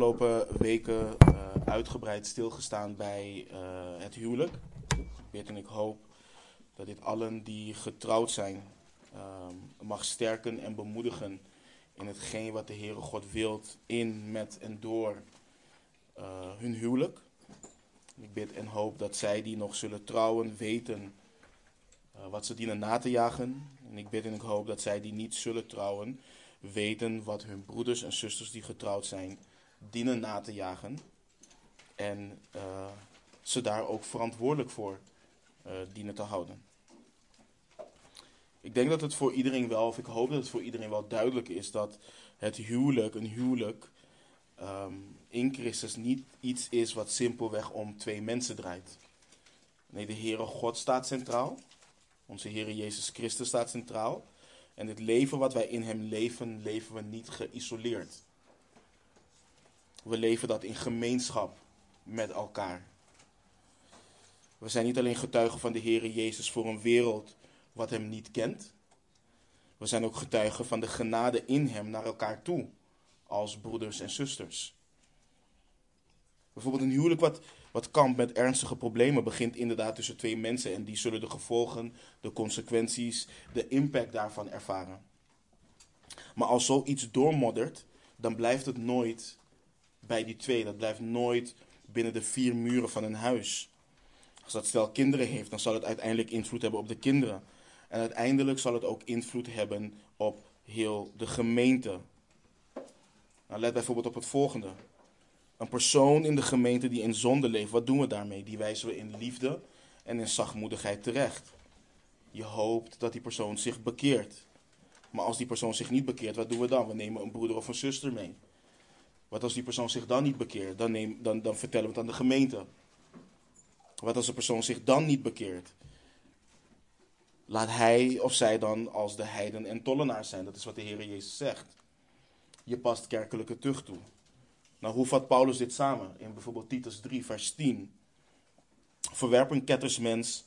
afgelopen weken uh, uitgebreid stilgestaan bij uh, het huwelijk. Ik weet en ik hoop dat dit allen die getrouwd zijn um, mag sterken en bemoedigen in hetgeen wat de Heere God wilt in, met en door uh, hun huwelijk. Ik bid en hoop dat zij die nog zullen trouwen weten wat ze dienen na te jagen. En ik bid en ik hoop dat zij die niet zullen trouwen weten wat hun broeders en zusters die getrouwd zijn dienen na te jagen. En uh, ze daar ook verantwoordelijk voor uh, dienen te houden. Ik denk dat het voor iedereen wel, of ik hoop dat het voor iedereen wel duidelijk is dat het huwelijk, een huwelijk, um, in Christus niet iets is wat simpelweg om twee mensen draait. Nee, de Heere God staat centraal. Onze Heere Jezus Christus staat centraal. En het leven wat wij in Hem leven, leven we niet geïsoleerd. We leven dat in gemeenschap met elkaar. We zijn niet alleen getuigen van de Heere Jezus voor een wereld wat Hem niet kent. We zijn ook getuigen van de genade in Hem naar elkaar toe, als broeders en zusters. Bijvoorbeeld een huwelijk wat, wat kampt met ernstige problemen begint inderdaad tussen twee mensen en die zullen de gevolgen, de consequenties, de impact daarvan ervaren. Maar als zoiets doormoddert, dan blijft het nooit bij die twee. Dat blijft nooit binnen de vier muren van een huis. Als dat stel kinderen heeft, dan zal het uiteindelijk invloed hebben op de kinderen. En uiteindelijk zal het ook invloed hebben op heel de gemeente. Nou, let bijvoorbeeld op het volgende. Een persoon in de gemeente die in zonde leeft, wat doen we daarmee? Die wijzen we in liefde en in zachtmoedigheid terecht. Je hoopt dat die persoon zich bekeert. Maar als die persoon zich niet bekeert, wat doen we dan? We nemen een broeder of een zuster mee. Wat als die persoon zich dan niet bekeert? Dan, neem, dan, dan vertellen we het aan de gemeente. Wat als de persoon zich dan niet bekeert? Laat hij of zij dan als de heiden en tollenaar zijn. Dat is wat de Heer Jezus zegt. Je past kerkelijke tucht toe. Nou, hoe vat Paulus dit samen? In bijvoorbeeld Titus 3, vers 10. Verwerp een kettersmens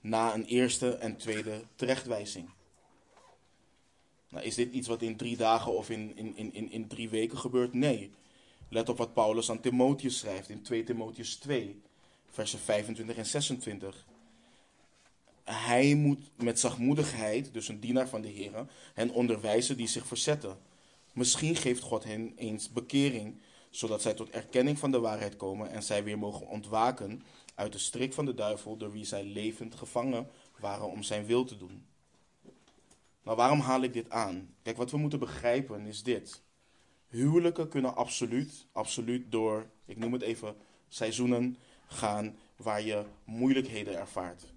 na een eerste en tweede terechtwijzing. Nou, is dit iets wat in drie dagen of in, in, in, in drie weken gebeurt? Nee. Let op wat Paulus aan Timotheus schrijft in 2 Timotheus 2, versen 25 en 26. Hij moet met zachtmoedigheid, dus een dienaar van de Heer, hen onderwijzen die zich verzetten. Misschien geeft God hen eens bekering, zodat zij tot erkenning van de waarheid komen en zij weer mogen ontwaken uit de strik van de duivel, door wie zij levend gevangen waren om zijn wil te doen. Maar waarom haal ik dit aan? Kijk, wat we moeten begrijpen is dit. Huwelijken kunnen absoluut, absoluut door, ik noem het even, seizoenen gaan waar je moeilijkheden ervaart.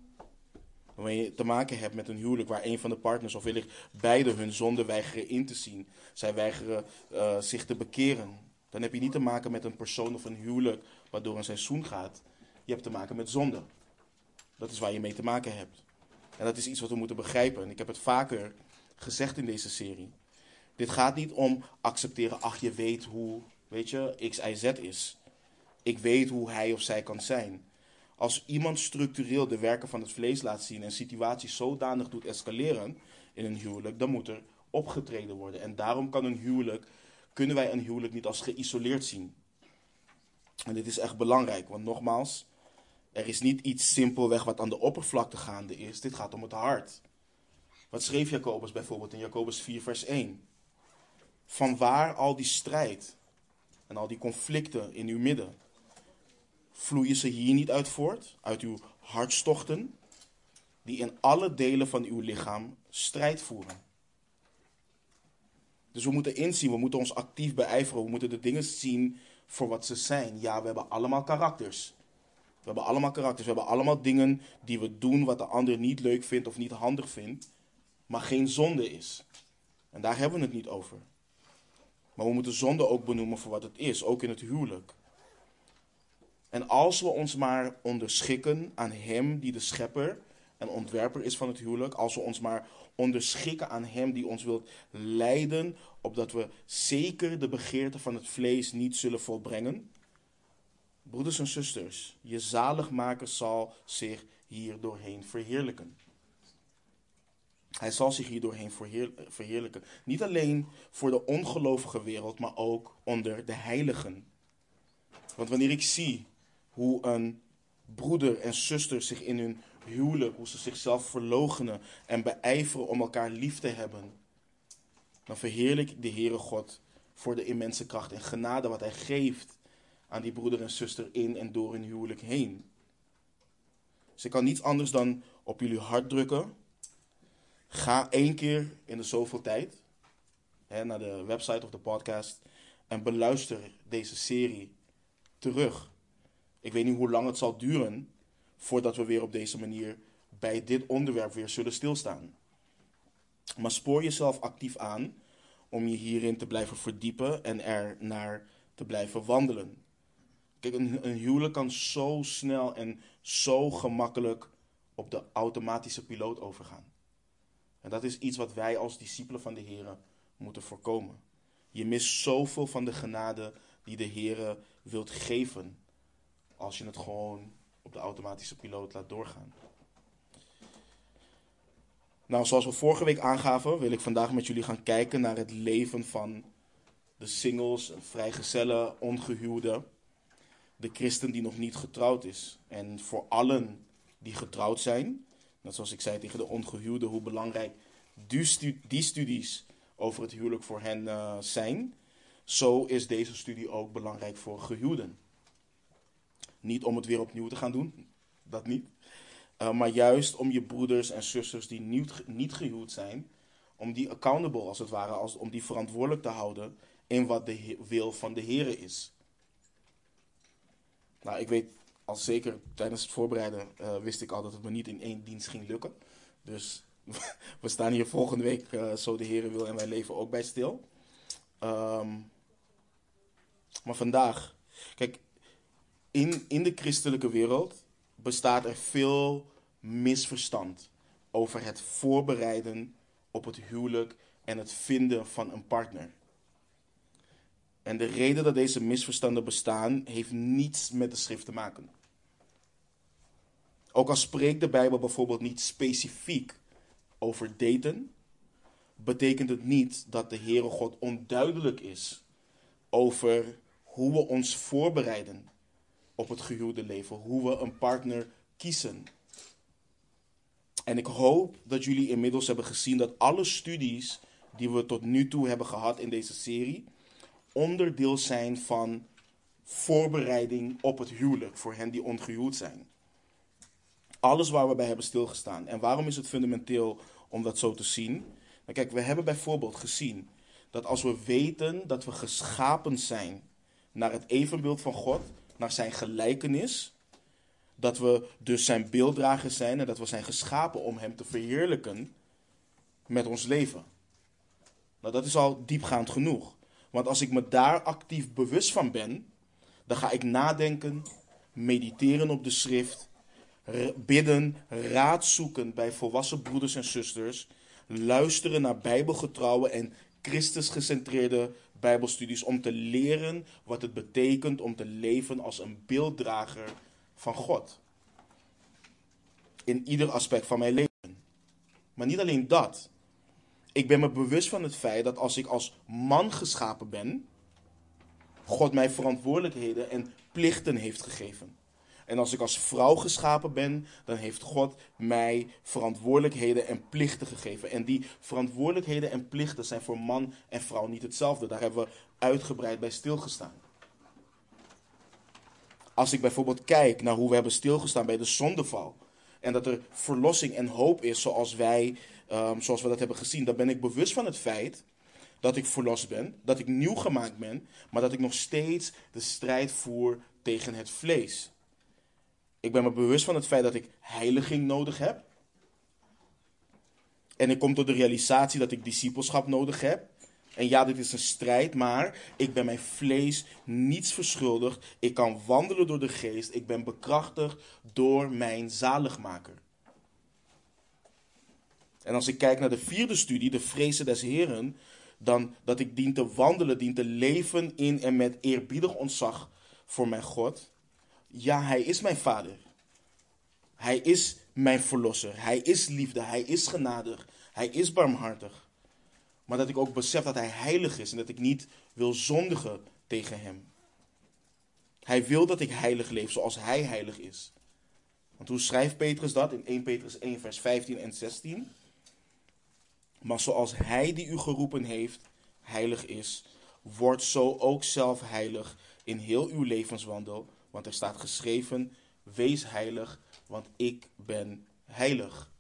Wanneer je te maken hebt met een huwelijk waar een van de partners of wellicht beide hun zonde weigeren in te zien. Zij weigeren uh, zich te bekeren. Dan heb je niet te maken met een persoon of een huwelijk waardoor een seizoen gaat. Je hebt te maken met zonde. Dat is waar je mee te maken hebt. En dat is iets wat we moeten begrijpen. En ik heb het vaker gezegd in deze serie. Dit gaat niet om accepteren, ach je weet hoe, weet je, X, Y, Z is. Ik weet hoe hij of zij kan zijn. Als iemand structureel de werken van het vlees laat zien en situaties zodanig doet escaleren in een huwelijk, dan moet er opgetreden worden. En daarom kan een huwelijk, kunnen wij een huwelijk niet als geïsoleerd zien. En dit is echt belangrijk, want nogmaals, er is niet iets simpelweg wat aan de oppervlakte gaande is. Dit gaat om het hart. Wat schreef Jacobus bijvoorbeeld in Jacobus 4, vers 1? Van waar al die strijd en al die conflicten in uw midden? Vloeien ze hier niet uit voort? Uit uw hartstochten, die in alle delen van uw lichaam strijd voeren? Dus we moeten inzien, we moeten ons actief beijveren, we moeten de dingen zien voor wat ze zijn. Ja, we hebben allemaal karakters. We hebben allemaal karakters. We hebben allemaal dingen die we doen wat de ander niet leuk vindt of niet handig vindt, maar geen zonde is. En daar hebben we het niet over. Maar we moeten zonde ook benoemen voor wat het is, ook in het huwelijk. En als we ons maar onderschikken aan Hem die de schepper en ontwerper is van het huwelijk, als we ons maar onderschikken aan Hem die ons wilt leiden, opdat we zeker de begeerte van het vlees niet zullen volbrengen, Broeders en zusters, je zaligmaker zal zich hier doorheen verheerlijken. Hij zal zich hier doorheen verheerlijken. Niet alleen voor de ongelovige wereld, maar ook onder de heiligen. Want wanneer ik zie hoe een broeder en zuster zich in hun huwelijk, hoe ze zichzelf verloochenen en beijveren om elkaar lief te hebben, dan verheerlijk de Heere God voor de immense kracht en genade wat Hij geeft aan die broeder en zuster in en door hun huwelijk heen. Ik kan niets anders dan op jullie hart drukken. Ga één keer in de zoveel tijd hè, naar de website of de podcast en beluister deze serie terug. Ik weet niet hoe lang het zal duren voordat we weer op deze manier bij dit onderwerp weer zullen stilstaan. Maar spoor jezelf actief aan om je hierin te blijven verdiepen en er naar te blijven wandelen. Kijk, een, een huwelijk kan zo snel en zo gemakkelijk op de automatische piloot overgaan. En dat is iets wat wij als discipelen van de Heer moeten voorkomen. Je mist zoveel van de genade die de Heer wilt geven als je het gewoon op de automatische piloot laat doorgaan. Nou, zoals we vorige week aangaven, wil ik vandaag met jullie gaan kijken naar het leven van de singles, vrijgezellen, ongehuwde, de christen die nog niet getrouwd is. En voor allen die getrouwd zijn, net zoals ik zei tegen de ongehuwde, hoe belangrijk die, studies over het huwelijk voor hen uh, zijn, zo is deze studie ook belangrijk voor gehuwden. Niet om het weer opnieuw te gaan doen, dat niet. Uh, maar juist om je broeders en zusters die niet, niet gehuwd zijn, om die accountable als het ware, als, om die verantwoordelijk te houden in wat de wil van de Heer is. Nou, ik weet al zeker tijdens het voorbereiden uh, wist ik al dat het me niet in één dienst ging lukken. Dus we staan hier volgende week, uh, zo de Heer wil, en wij leven ook bij stil. Um, maar vandaag, kijk, in, in de christelijke wereld bestaat er veel misverstand over het voorbereiden op het huwelijk en het vinden van een partner. En de reden dat deze misverstanden bestaan, heeft niets met de schrift te maken. Ook al spreekt de Bijbel bijvoorbeeld niet specifiek over daten, betekent het niet dat de Heere God onduidelijk is over hoe we ons voorbereiden op het gehuwde leven, hoe we een partner kiezen. En ik hoop dat jullie inmiddels hebben gezien dat alle studies die we tot nu toe hebben gehad in deze serie, onderdeel zijn van voorbereiding op het huwelijk voor hen die ongehuwd zijn. Alles waar we bij hebben stilgestaan. En waarom is het fundamenteel om dat zo te zien? Nou, kijk, we hebben bijvoorbeeld gezien dat als we weten dat we geschapen zijn naar het evenbeeld van God, naar zijn gelijkenis, dat we dus zijn beelddragers zijn en dat we zijn geschapen om hem te verheerlijken met ons leven. Nou, dat is al diepgaand genoeg. Want als ik me daar actief bewust van ben, dan ga ik nadenken, mediteren op de schrift, bidden, raad zoeken bij volwassen broeders en zusters, luisteren naar bijbelgetrouwe en Christus-gecentreerde bijbelstudies om te leren wat het betekent om te leven als een beelddrager van God. In ieder aspect van mijn leven. Maar niet alleen dat. Ik ben me bewust van het feit dat als ik als man geschapen ben, God mij verantwoordelijkheden en plichten heeft gegeven. En als ik als vrouw geschapen ben, dan heeft God mij verantwoordelijkheden en plichten gegeven. En die verantwoordelijkheden en plichten zijn voor man en vrouw niet hetzelfde. Daar hebben we uitgebreid bij stilgestaan. Als ik bijvoorbeeld kijk naar hoe we hebben stilgestaan bij de zondeval. En dat er verlossing en hoop is zoals wij, um, zoals we dat hebben gezien. Dan ben ik bewust van het feit dat ik verlost ben. Dat ik nieuw gemaakt ben. Maar dat ik nog steeds de strijd voer tegen het vlees. Ik ben me bewust van het feit dat ik heiliging nodig heb. En ik kom tot de realisatie dat ik discipelschap nodig heb. En ja, dit is een strijd, maar ik ben mijn vlees niets verschuldigd. Ik kan wandelen door de geest. Ik ben bekrachtigd door mijn zaligmaker. En als ik kijk naar de vierde studie, de vrezen des Heren, dan dat ik dien te wandelen, dien te leven in en met eerbiedig ontzag voor mijn God. Ja, hij is mijn vader. Hij is mijn verlosser. Hij is liefde. Hij is genadig. Hij is barmhartig. Maar dat ik ook besef dat hij heilig is en dat ik niet wil zondigen tegen hem. Hij wil dat ik heilig leef zoals hij heilig is. Want hoe schrijft Petrus dat in 1 Petrus 1, vers 15 en 16? Maar zoals hij die u geroepen heeft, heilig is, wordt zo ook zelf heilig in heel uw levenswandel. Want er staat geschreven: Wees heilig, want ik ben heilig.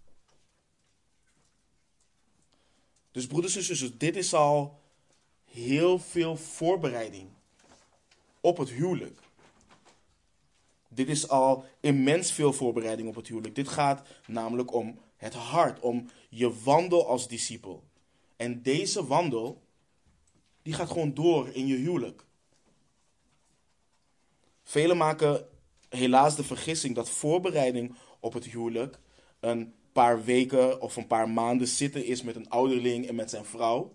Dus broeders en zusters, dit is al heel veel voorbereiding op het huwelijk. Dit is al immens veel voorbereiding op het huwelijk. Dit gaat namelijk om het hart, om je wandel als discipel. En deze wandel, die gaat gewoon door in je huwelijk. Velen maken helaas de vergissing dat voorbereiding op het huwelijk een paar weken of een paar maanden zitten is met een ouderling en met zijn vrouw.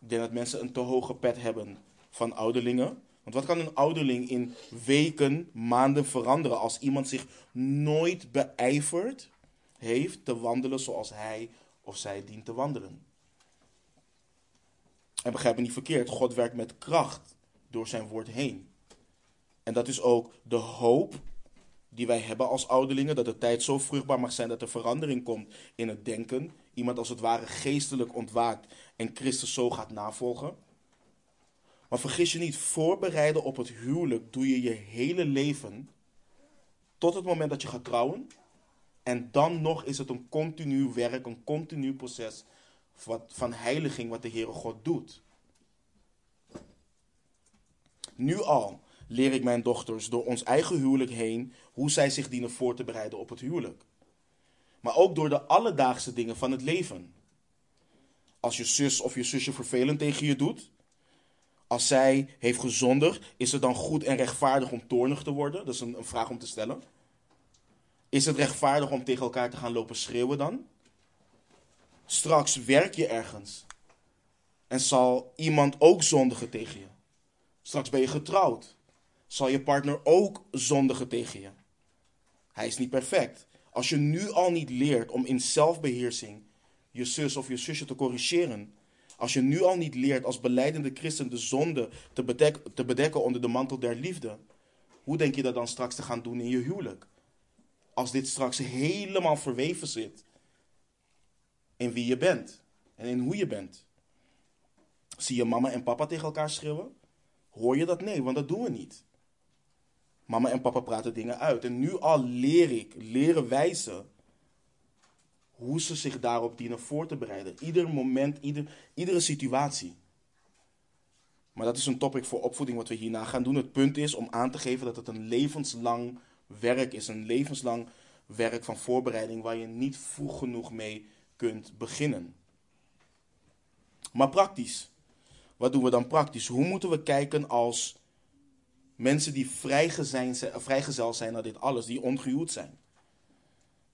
Ik denk dat mensen een te hoge pet hebben van ouderlingen. Want wat kan een ouderling in weken, maanden veranderen als iemand zich nooit beijvert heeft te wandelen zoals hij of zij dient te wandelen? En begrijp me niet verkeerd, God werkt met kracht door zijn woord heen. En dat is ook de hoop die wij hebben als ouderlingen, dat de tijd zo vruchtbaar mag zijn dat er verandering komt in het denken. Iemand als het ware geestelijk ontwaakt en Christus zo gaat navolgen. Maar vergis je niet, voorbereiden op het huwelijk doe je je hele leven tot het moment dat je gaat trouwen. En dan nog is het een continu werk, een continu proces van heiliging wat de Heere God doet. Nu al leer ik mijn dochters door ons eigen huwelijk heen hoe zij zich dienen voor te bereiden op het huwelijk. Maar ook door de alledaagse dingen van het leven. Als je zus of je zusje vervelend tegen je doet, als zij heeft gezondigd, is het dan goed en rechtvaardig om toornig te worden? Dat is een, een vraag om te stellen. Is het rechtvaardig om tegen elkaar te gaan lopen schreeuwen dan? Straks werk je ergens. En zal iemand ook zondigen tegen je. Straks ben je getrouwd. Zal je partner ook zondigen tegen je. Hij is niet perfect. Als je nu al niet leert om in zelfbeheersing je zus of je zusje te corrigeren, als je nu al niet leert als beleidende christen de zonde te, te bedekken onder de mantel der liefde, hoe denk je dat dan straks te gaan doen in je huwelijk? Als dit straks helemaal verweven zit in wie je bent en in hoe je bent. Zie je mama en papa tegen elkaar schreeuwen? Hoor je dat? Nee, want dat doen we niet. Mama en papa praten dingen uit. En nu al leer ik, leren wijzen hoe ze zich daarop dienen voor te bereiden. Ieder moment, ieder, iedere situatie. Maar dat is een topic voor opvoeding wat we hierna gaan doen. Het punt is om aan te geven dat het een levenslang werk is. Een levenslang werk van voorbereiding waar je niet vroeg genoeg mee kunt beginnen. Maar praktisch. Wat doen we dan praktisch? Hoe moeten we kijken als mensen die vrijgezel zijn naar dit alles, die ongehuwd zijn?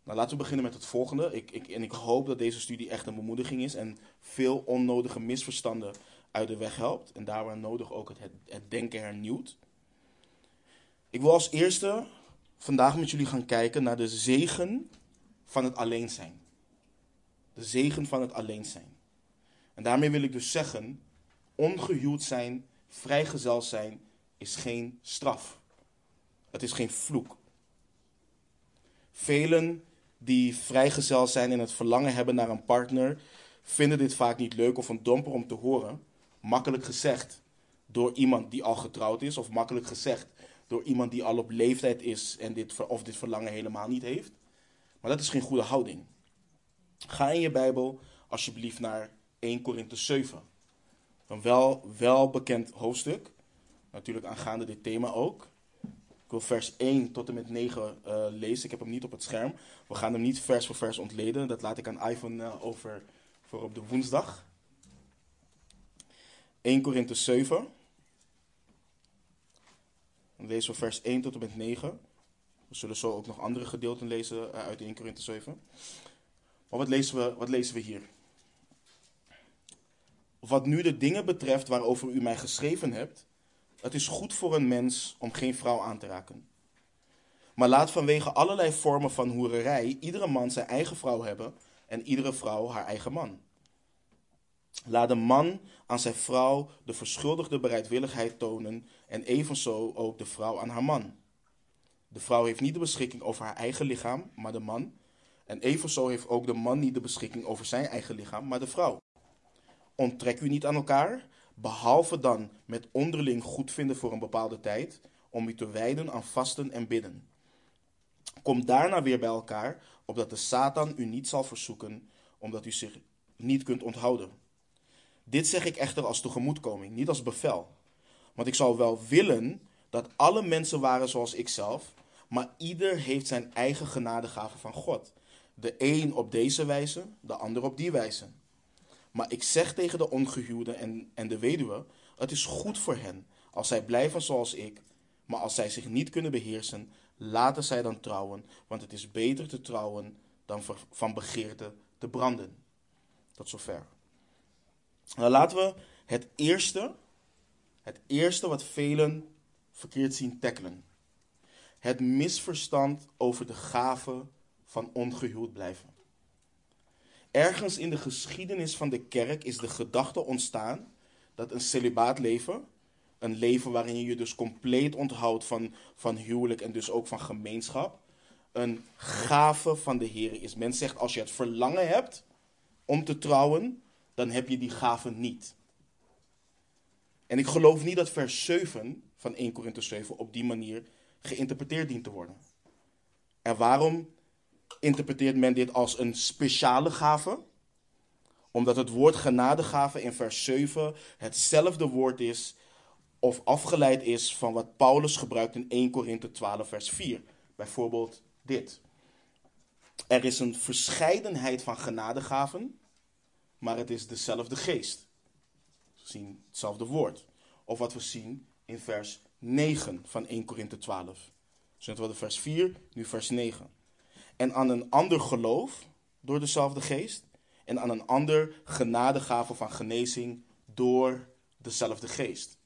Nou, laten we beginnen met het volgende. Ik, ik, en ik hoop dat deze studie echt een bemoediging is en veel onnodige misverstanden uit de weg helpt. En daar waar nodig ook het, het, denken hernieuwt. Ik wil als eerste vandaag met jullie gaan kijken naar de zegen van het alleen zijn. De zegen van het alleen zijn. En daarmee wil ik dus zeggen, ongehuwd zijn, vrijgezel zijn, is geen straf. Het is geen vloek. Velen die vrijgezel zijn en het verlangen hebben naar een partner, vinden dit vaak niet leuk of een domper om te horen. Makkelijk gezegd door iemand die al getrouwd is, of makkelijk gezegd door iemand die al op leeftijd is en dit, of dit verlangen helemaal niet heeft. Maar dat is geen goede houding. Ga in je Bijbel alsjeblieft naar 1 Korinthe 7. Een wel, wel bekend hoofdstuk. Natuurlijk aangaande dit thema ook. Ik wil vers 1 tot en met 9 uh, eh, lezen. Ik heb hem niet op het scherm. We gaan hem niet vers voor vers ontleden. Dat laat ik aan Ivan uh, over voor op de woensdag. 1 Korinthe 7. Dan lezen we vers 1 tot en met 9. We zullen zo ook nog andere gedeelten lezen uh, uit 1 Korinthe 7. Maar wat lezen, we, wat lezen we hier? Wat nu de dingen betreft waarover u mij geschreven hebt het is goed voor een mens om geen vrouw aan te raken. Maar laat vanwege allerlei vormen van hoererij iedere man zijn eigen vrouw hebben en iedere vrouw haar eigen man. Laat de man aan zijn vrouw de verschuldigde bereidwilligheid tonen en evenzo ook de vrouw aan haar man. De vrouw heeft niet de beschikking over haar eigen lichaam, maar de man. En evenzo heeft ook de man niet de beschikking over zijn eigen lichaam, maar de vrouw. Onttrek u niet aan elkaar, behalve dan met onderling goedvinden voor een bepaalde tijd, om u te wijden aan vasten en bidden. Kom daarna weer bij elkaar, opdat de Satan u niet zal verzoeken, omdat u zich niet kunt onthouden. Dit zeg ik echter als tegemoetkoming, niet als bevel. Want ik zou wel willen dat alle mensen waren zoals ikzelf, maar ieder heeft zijn eigen genadegave van God. De een op deze wijze, de ander op die wijze. Maar ik zeg tegen de ongehuwden en, en de weduwe: het is goed voor hen als zij blijven zoals ik. Maar als zij zich niet kunnen beheersen, laten zij dan trouwen. Want het is beter te trouwen dan van begeerte te branden. Tot zover. Nou, laten we het eerste, het eerste wat velen verkeerd zien tackelen. Het misverstand over de gave van ongehuwd blijven. Ergens in de geschiedenis van de kerk is de gedachte ontstaan dat een celibaatleven, een leven waarin je je dus compleet onthoudt van, van huwelijk en dus ook van gemeenschap, een gave van de Heer is. Men zegt als je het verlangen hebt om te trouwen, dan heb je die gave niet. En ik geloof niet dat vers 7 van 1 Korinthe 7 op die manier geïnterpreteerd dient te worden. En waarom interpreteert men dit als een speciale gave? Omdat het woord genadegave in vers 7 hetzelfde woord is of afgeleid is van wat Paulus gebruikt in 1 Korinthe 12 vers 4. Bijvoorbeeld dit. Er is een verscheidenheid van genadegaven, maar het is dezelfde geest. We zien hetzelfde woord. Of wat we zien in vers 9 van 1 Korinthe 12. Dus net de vers 4, nu vers 9. En aan een ander geloof door dezelfde geest. En aan een ander genadegave van genezing door dezelfde geest.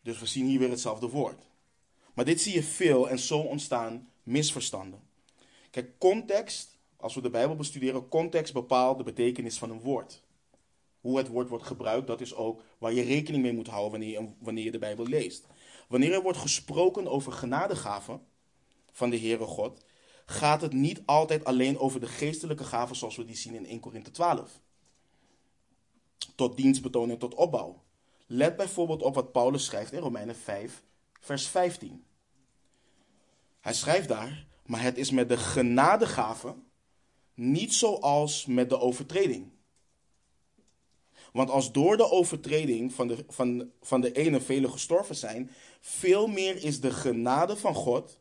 Dus we zien hier weer hetzelfde woord. Maar dit zie je veel en zo ontstaan misverstanden. Kijk, context, als we de Bijbel bestuderen, context bepaalt de betekenis van een woord hoe het woord wordt gebruikt, dat is ook waar je rekening mee moet houden wanneer je, wanneer je de Bijbel leest. Wanneer er wordt gesproken over genadegaven van de Heere God, gaat het niet altijd alleen over de geestelijke gaven zoals we die zien in 1 Korinthe 12. Tot dienstbetoning, tot opbouw. Let bijvoorbeeld op wat Paulus schrijft in Romeinen 5, vers 15. Hij schrijft daar, maar het is met de genadegaven niet zoals met de overtreding. Want als door de overtreding van de, van, van de ene vele gestorven zijn, veel meer is de genade van God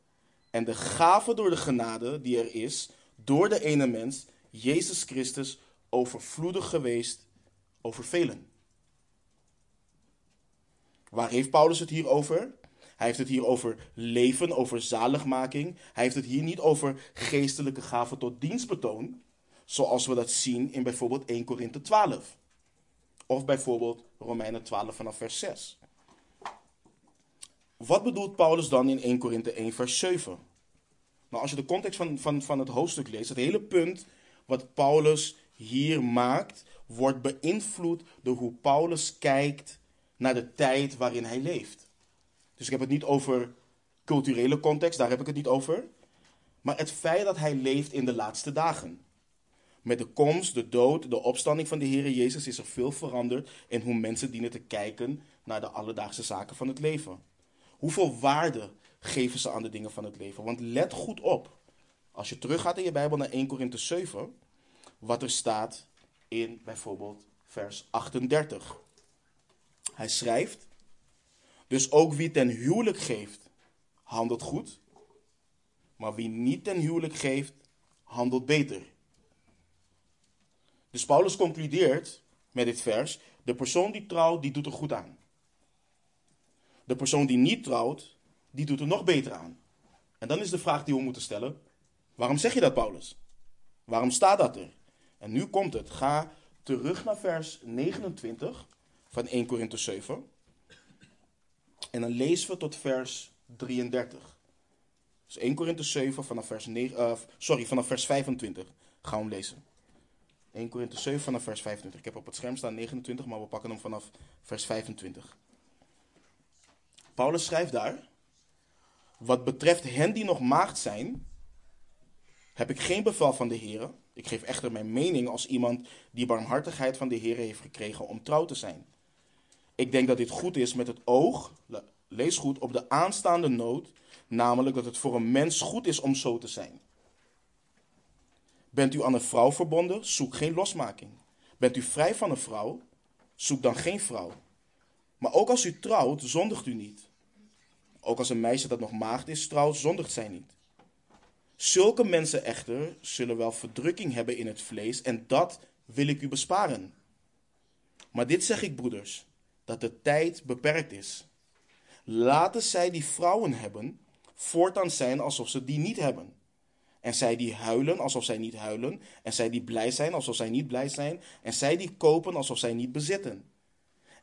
en de gave door de genade die er is, door de ene mens, Jezus Christus, overvloedig geweest over velen. Waar heeft Paulus het hier over? Hij heeft het hier over leven, over zaligmaking. Hij heeft het hier niet over geestelijke gaven tot dienstbetoon, zoals we dat zien in bijvoorbeeld 1 Korinthe 12. Of bijvoorbeeld Romeinen 12 vanaf vers 6. Wat bedoelt Paulus dan in 1 Korinthe 1 vers 7? Nou, als je de context van, van, van het hoofdstuk leest, het hele punt wat Paulus hier maakt, wordt beïnvloed door hoe Paulus kijkt naar de tijd waarin hij leeft. Dus ik heb het niet over culturele context, daar heb ik het niet over. Maar het feit dat hij leeft in de laatste dagen. Met de komst, de dood, de opstanding van de Heer Jezus is er veel veranderd in hoe mensen dienen te kijken naar de alledaagse zaken van het leven. Hoeveel waarde geven ze aan de dingen van het leven? Want let goed op, als je teruggaat in je Bijbel naar 1 Korinthe 7, wat er staat in bijvoorbeeld vers 38. Hij schrijft, dus ook wie ten huwelijk geeft, handelt goed, maar wie niet ten huwelijk geeft, handelt beter. Dus Paulus concludeert met dit vers: de persoon die trouwt, die doet er goed aan. De persoon die niet trouwt, die doet er nog beter aan. En dan is de vraag die we moeten stellen: waarom zeg je dat, Paulus? Waarom staat dat er? En nu komt het. Ga terug naar vers 29 van 1 Korinthe 7. En dan lezen we tot vers 33. Dus 1 Korinthe 7 vanaf vers, 9, uh, sorry, vanaf vers 25 gaan we hem lezen. 1 Korinthe 7 vanaf vers 25. Ik heb op het scherm staan 29, maar we pakken hem vanaf vers 25. Paulus schrijft daar: Wat betreft hen die nog maagd zijn, heb ik geen bevel van de Heer. Ik geef echter mijn mening als iemand die barmhartigheid van de Heer heeft gekregen om trouw te zijn. Ik denk dat dit goed is met het oog, lees goed, op de aanstaande nood, namelijk dat het voor een mens goed is om zo te zijn. Bent u aan een vrouw verbonden, zoek geen losmaking. Bent u vrij van een vrouw, zoek dan geen vrouw. Maar ook als u trouwt, zondigt u niet. Ook als een meisje dat nog maagd is trouwt, zondigt zij niet. Zulke mensen echter zullen wel verdrukking hebben in het vlees en dat wil ik u besparen. Maar dit zeg ik, broeders, dat de tijd beperkt is. Laten zij die vrouwen hebben, voortaan zijn alsof ze die niet hebben. En zij die huilen alsof zij niet huilen. En zij die blij zijn alsof zij niet blij zijn. En zij die kopen alsof zij niet bezitten.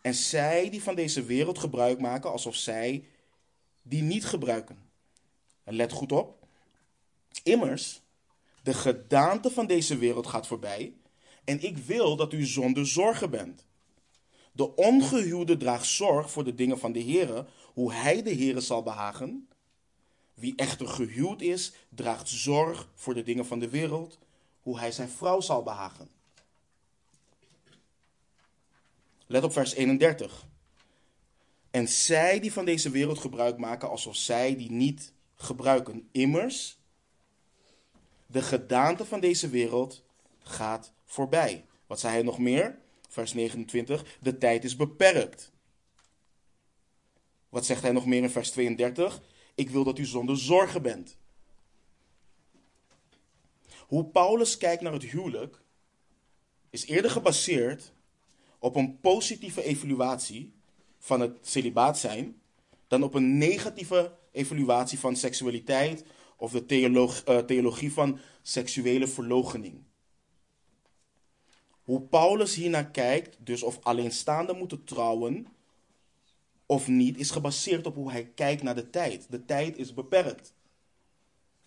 En zij die van deze wereld gebruik maken alsof zij die niet gebruiken. En let goed op. Immers, de gedaante van deze wereld gaat voorbij. En ik wil dat u zonder zorgen bent. De ongehuwde draagt zorg voor de dingen van de Heer, hoe hij de Heer zal behagen. Wie echter gehuwd is, draagt zorg voor de dingen van de wereld, hoe hij zijn vrouw zal behagen. Let op vers 31. En zij die van deze wereld gebruik maken, alsof zij die niet gebruiken. Immers, de gedaante van deze wereld gaat voorbij. Wat zei hij nog meer? Vers 29. De tijd is beperkt. Wat zegt hij nog meer in vers 32? Ik wil dat u zonder zorgen bent. Hoe Paulus kijkt naar het huwelijk is eerder gebaseerd op een positieve evaluatie van het celibaat zijn dan op een negatieve evaluatie van seksualiteit of de eh, theologie van seksuele verloochening. Hoe Paulus hiernaar kijkt, dus of alleenstaanden moeten trouwen of niet, is gebaseerd op hoe hij kijkt naar de tijd. De tijd is beperkt.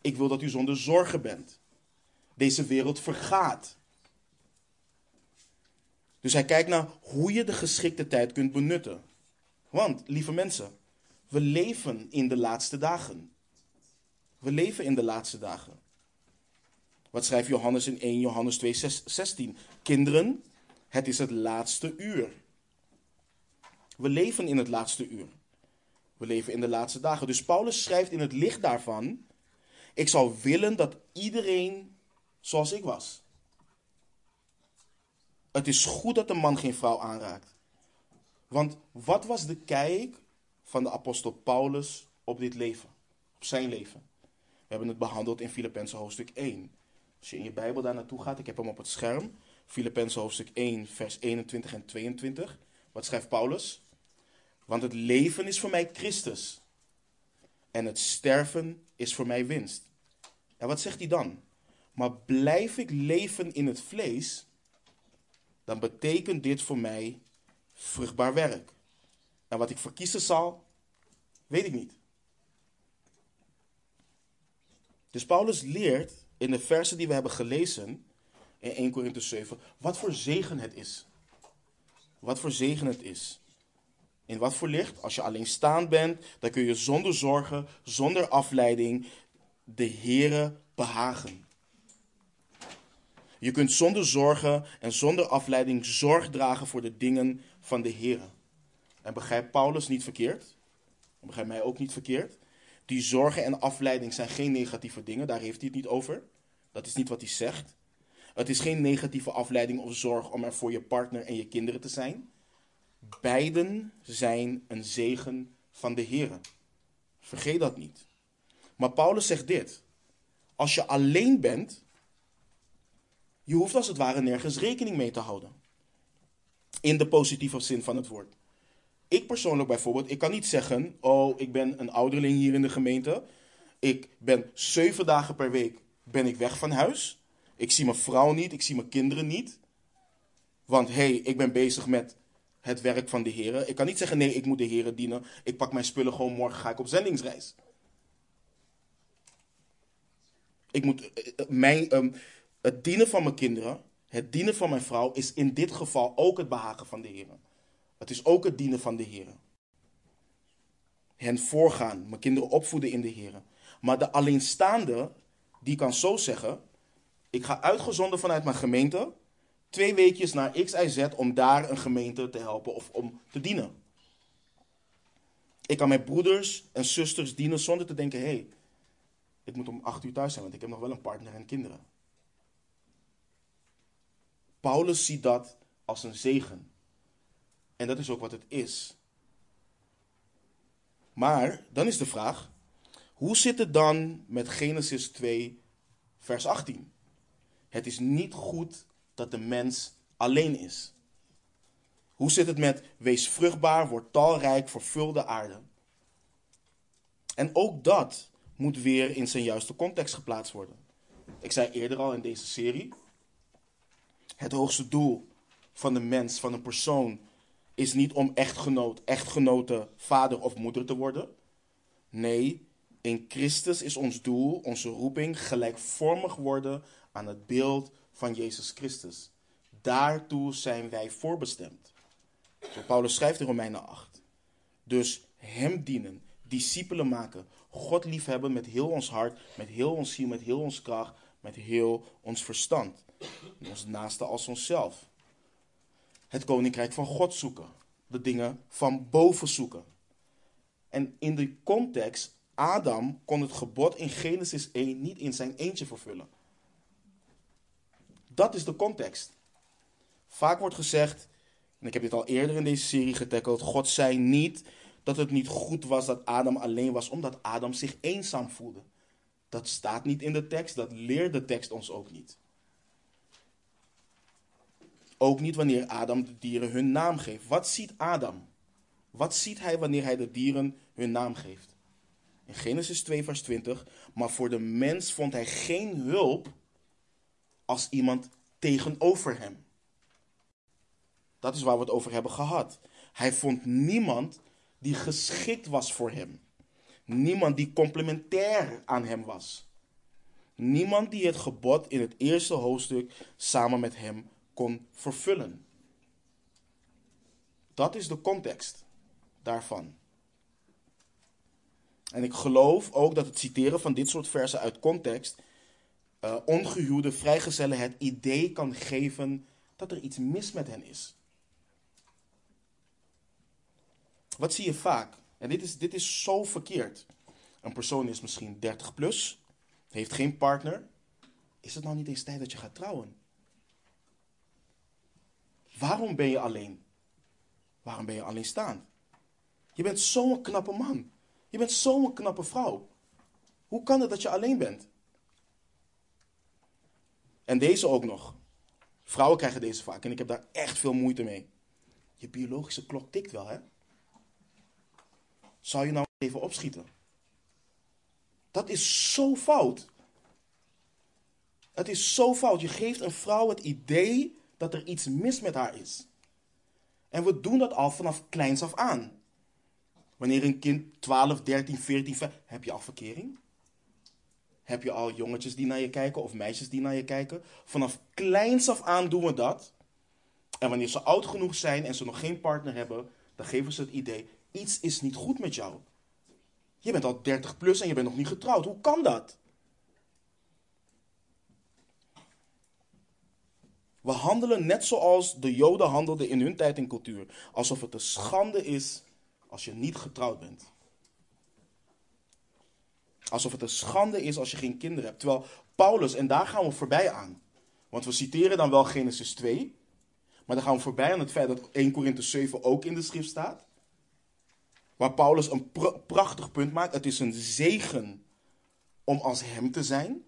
Ik wil dat u zonder zorgen bent. Deze wereld vergaat. Dus hij kijkt naar hoe je de geschikte tijd kunt benutten. Want, lieve mensen, we leven in de laatste dagen. We leven in de laatste dagen. Wat schrijft Johannes in 1 Johannes 2, 16? Kinderen, het is het laatste uur. We leven in het laatste uur. We leven in de laatste dagen. Dus Paulus schrijft in het licht daarvan: Ik zou willen dat iedereen zoals ik was. Het is goed dat een man geen vrouw aanraakt. Want wat was de kijk van de apostel Paulus op dit leven? Op zijn leven? We hebben het behandeld in Filippenzen hoofdstuk 1. Als je in je Bijbel daar naartoe gaat, ik heb hem op het scherm. Filippenzen hoofdstuk 1, vers 21 en 22. Wat schrijft Paulus? Want het leven is voor mij Christus. En het sterven is voor mij winst. En wat zegt hij dan? Maar blijf ik leven in het vlees, dan betekent dit voor mij vruchtbaar werk. En wat ik verkiezen zal, weet ik niet. Dus Paulus leert in de versen die we hebben gelezen in 1 Korinthe 7 wat voor zegen het is. Wat voor zegen het is. In wat voor licht? Als je alleen staan bent, dan kun je zonder zorgen, zonder afleiding de Here behagen. Je kunt zonder zorgen en zonder afleiding zorg dragen voor de dingen van de Here. En begrijp Paulus niet verkeerd. Begrijp mij ook niet verkeerd. Die zorgen en afleiding zijn geen negatieve dingen, daar heeft hij het niet over. Dat is niet wat hij zegt. Het is geen negatieve afleiding of zorg om er voor je partner en je kinderen te zijn. Beiden zijn een zegen van de Heer. Vergeet dat niet. Maar Paulus zegt dit. Als je alleen bent, je hoeft als het ware nergens rekening mee te houden. In de positieve zin van het woord. Ik persoonlijk bijvoorbeeld, ik kan niet zeggen, oh, ik ben een ouderling hier in de gemeente. Ik ben zeven dagen per week ben ik weg van huis. Ik zie mijn vrouw niet, ik zie mijn kinderen niet. Want hé, hey, ik ben bezig met het werk van de Heer. Ik kan niet zeggen, nee, ik moet de Heer dienen. Ik pak mijn spullen gewoon, morgen ga ik op zendingsreis. Ik moet, eh, eh, mijn, um, het dienen van mijn kinderen Het dienen van mijn vrouw is in dit geval ook het behagen van de Heer. Het is ook het dienen van de Heer. Hen voorgaan, mijn kinderen opvoeden in de Heer. Maar de alleenstaande, die kan zo zeggen: Ik ga uitgezonden vanuit mijn gemeente, twee weekjes naar X, Y, Z om daar een gemeente te helpen of om te dienen. Ik kan mijn broeders en zusters dienen zonder te denken: hé, hey, ik moet om acht uur thuis zijn, want ik heb nog wel een partner en kinderen. Paulus ziet dat als een zegen. En dat is ook wat het is. Maar dan is de vraag: hoe zit het dan met Genesis 2, vers 18? Het is niet goed dat de mens alleen is. Hoe zit het met wees vruchtbaar, word talrijk, vervul de aarde? En ook dat moet weer in zijn juiste context geplaatst worden. Ik zei eerder al in deze serie: het hoogste doel van de mens, van een persoon, is niet om echtgenoot, echtgenote, vader of moeder te worden. Nee, in Christus is ons doel, onze roeping, gelijkvormig worden aan het beeld van Jezus Christus. Daartoe zijn wij voorbestemd. Paulus schrijft in Romeinen 8. Dus hem dienen, discipelen maken, God liefhebben met heel ons hart, met heel ons ziel, met heel ons kracht, met heel ons verstand. Ons naaste als onszelf. Het koninkrijk van God zoeken. De dingen van boven zoeken. En in de context, Adam kon het gebod in Genesis 1 niet in zijn eentje vervullen. Dat is de context. Vaak wordt gezegd, en ik heb dit al eerder in deze serie getackeld, God zei niet dat het niet goed was dat Adam alleen was, omdat Adam zich eenzaam voelde. Dat staat niet in de tekst, dat leert de tekst ons ook niet. Ook niet wanneer Adam de dieren hun naam geeft. Wat ziet Adam? Wat ziet hij wanneer hij de dieren hun naam geeft? In Genesis 2, vers 20. Maar voor de mens vond hij geen hulp als iemand tegenover hem. Dat is waar we het over hebben gehad. Hij vond niemand die geschikt was voor hem. Niemand die complementair aan hem was. Niemand die het gebod in het eerste hoofdstuk samen met hem kon vervullen. Dat is de context daarvan. En ik geloof ook dat het citeren van dit soort versen uit context uh, ongehuwde vrijgezellen het idee kan geven dat er iets mis met hen is. Wat zie je vaak? En dit is, dit is zo verkeerd. Een persoon is misschien 30 plus, heeft geen partner. Is het nou niet eens tijd dat je gaat trouwen? Waarom ben je alleen? Waarom ben je alleen staan? Je bent zo'n knappe man. Je bent zo'n knappe vrouw. Hoe kan het dat je alleen bent? En deze ook nog. Vrouwen krijgen deze vaak en ik heb daar echt veel moeite mee. Je biologische klok tikt wel, hè? Zou je nou even opschieten? Dat is zo fout. Het is zo fout. Je geeft een vrouw het idee dat er iets mis met haar is. En we doen dat al vanaf kleins af aan. Wanneer een kind 12, 13, 14, heb je al verkering? Heb je al jongetjes die naar je kijken of meisjes die naar je kijken? Vanaf kleins af aan doen we dat. En wanneer ze oud genoeg zijn en ze nog geen partner hebben, dan geven ze het idee: iets is niet goed met jou. Je bent al 30 plus en je bent nog niet getrouwd. Hoe kan dat? We handelen net zoals de Joden handelden in hun tijd en cultuur. Alsof het een schande is als je niet getrouwd bent. Alsof het een schande is als je geen kinderen hebt. Terwijl Paulus, en daar gaan we voorbij aan. Want we citeren dan wel Genesis 2. Maar dan gaan we voorbij aan het feit dat 1 Korinthe 7 ook in de schrift staat. Waar Paulus een prachtig punt maakt. Het is een zegen om als hem te zijn.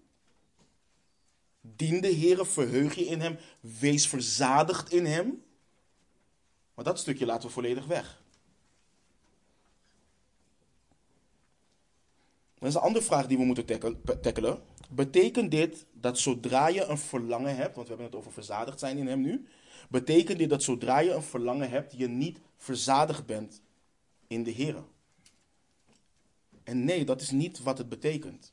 Dien de Heer, verheug je in hem, wees verzadigd in hem. Maar dat stukje laten we volledig weg. Dat is een andere vraag die we moeten tackelen. Betekent dit dat zodra je een verlangen hebt, want we hebben het over verzadigd zijn in hem nu. Betekent dit dat zodra je een verlangen hebt, je niet verzadigd bent in de Heer? En nee, dat is niet wat het betekent.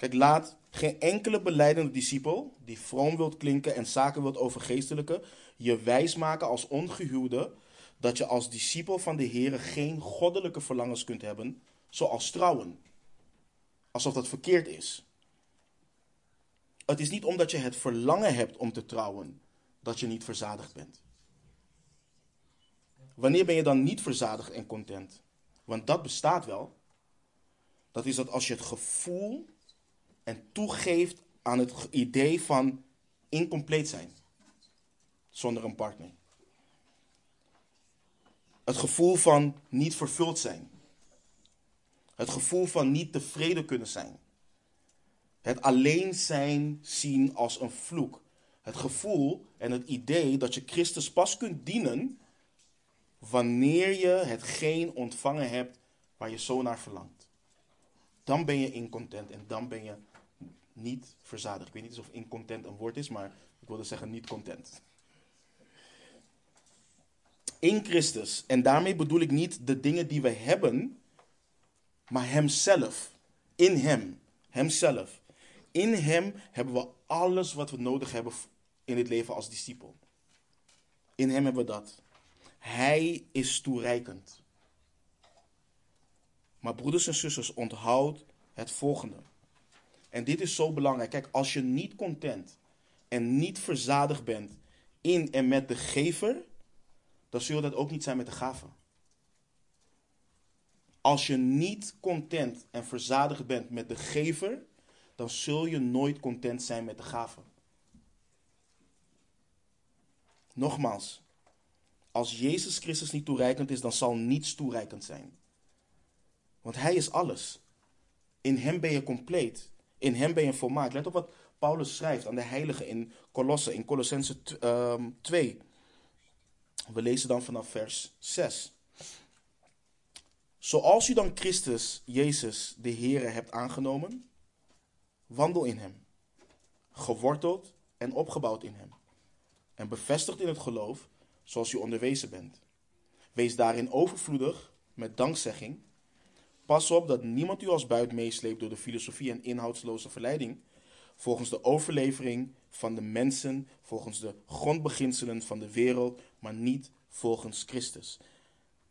Kijk, laat geen enkele beleidende discipel die vroom wilt klinken en zaken wilt overgeestelijken, je wijsmaken als ongehuwde dat je als discipel van de Heer geen goddelijke verlangens kunt hebben, zoals trouwen. Alsof dat verkeerd is. Het is niet omdat je het verlangen hebt om te trouwen dat je niet verzadigd bent. Wanneer ben je dan niet verzadigd en content? Want dat bestaat wel. Dat is dat als je het gevoel en toegeeft aan het idee van incompleet zijn zonder een partner. Het gevoel van niet vervuld zijn. Het gevoel van niet tevreden kunnen zijn. Het alleen zijn zien als een vloek. Het gevoel en het idee dat je Christus pas kunt dienen wanneer je hetgeen ontvangen hebt waar je zo naar verlangt. Dan ben je incontent en dan ben je niet verzadigd. Ik weet niet of incontent een woord is, maar ik wilde zeggen niet content. In Christus. En daarmee bedoel ik niet de dingen die we hebben, maar Hemzelf. In Hem. Hemzelf. In Hem hebben we alles wat we nodig hebben in het leven als discipel. In Hem hebben we dat. Hij is toereikend. Maar broeders en zusters, onthoud het volgende. En dit is zo belangrijk. Kijk, als je niet content en niet verzadigd bent in en met de gever, dan zul je dat ook niet zijn met de gave. Als je niet content en verzadigd bent met de gever, dan zul je nooit content zijn met de gave. Nogmaals, als Jezus Christus niet toereikend is, dan zal niets toereikend zijn. Want Hij is alles. In Hem ben je compleet. In Hem ben je volmaakt. Let op wat Paulus schrijft aan de heiligen in Colosse, in Colossense 2. Ehm, We lezen dan vanaf vers 6. Zoals u dan Christus, Jezus, de Heere hebt aangenomen, wandel in Hem, geworteld en opgebouwd in Hem, en bevestigd in het geloof, zoals u onderwezen bent. Wees daarin overvloedig met dankzegging. Pas op dat niemand u als buit meesleept door de filosofie en inhoudsloze verleiding, volgens de overlevering van de mensen, volgens de grondbeginselen van de wereld, maar niet volgens Christus.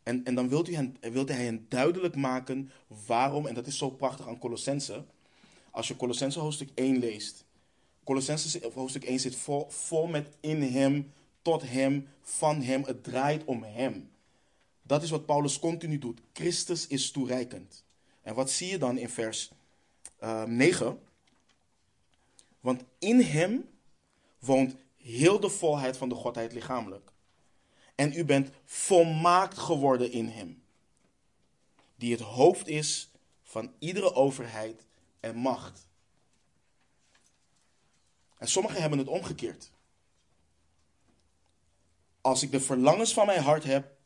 En, en dan wilt, u hen, wilt hij hen duidelijk maken waarom, en dat is zo prachtig aan Colossense. Als je Colossense hoofdstuk 1 leest, Colossense hoofdstuk 1 zit vol, vol met in hem, tot hem, van hem. Het draait om hem. Dat is wat Paulus continu doet. Christus is toereikend. En wat zie je dan in vers uh, ehm, 9? Want in hem woont heel de volheid van de Godheid lichamelijk. En u bent volmaakt geworden in hem. Die het hoofd is van iedere overheid en macht. En sommigen hebben het omgekeerd. Als ik de verlangens van mijn hart heb,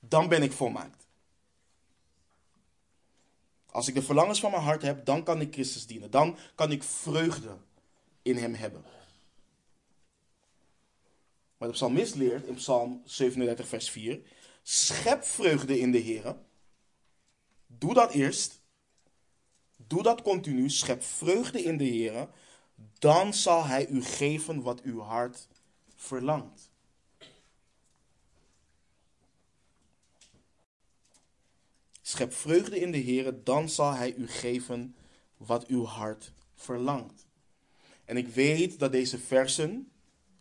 dan ben ik volmaakt. Als ik de verlangens van mijn hart heb, dan kan ik Christus dienen. Dan kan ik vreugde in Hem hebben. Maar de psalmist leert in Psalm 37, vers 4: Schep vreugde in de Heer. Doe dat eerst. Doe dat continu. Schep vreugde in de Heer. Dan zal Hij u geven wat uw hart verlangt. Schep vreugde in de Heer, dan zal Hij u geven wat uw hart verlangt. En ik weet dat deze versen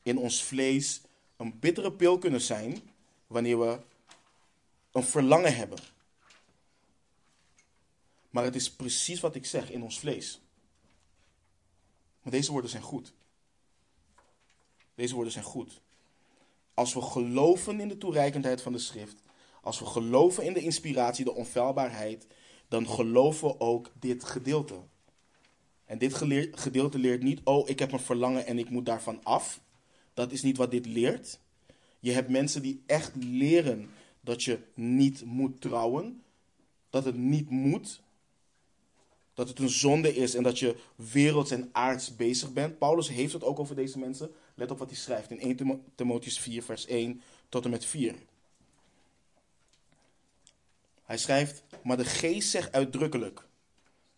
in ons vlees een bittere pil kunnen zijn wanneer we een verlangen hebben. Maar het is precies wat ik zeg in ons vlees. Maar deze woorden zijn goed. Deze woorden zijn goed. Als we geloven in de toereikendheid van de schrift, als we geloven in de inspiratie, de onfeilbaarheid, dan geloven we ook dit gedeelte. En dit gedeelte leert niet, oh, ik heb een verlangen en ik moet daarvan af. Dat is niet wat dit leert. Je hebt mensen die echt leren dat je niet moet trouwen. Dat het niet moet. Dat het een zonde is en dat je werelds en aards bezig bent. Paulus heeft het ook over deze mensen. Let op wat hij schrijft in 1 Timotheus 4, vers 1 tot en met 4. Hij schrijft, maar de geest zegt uitdrukkelijk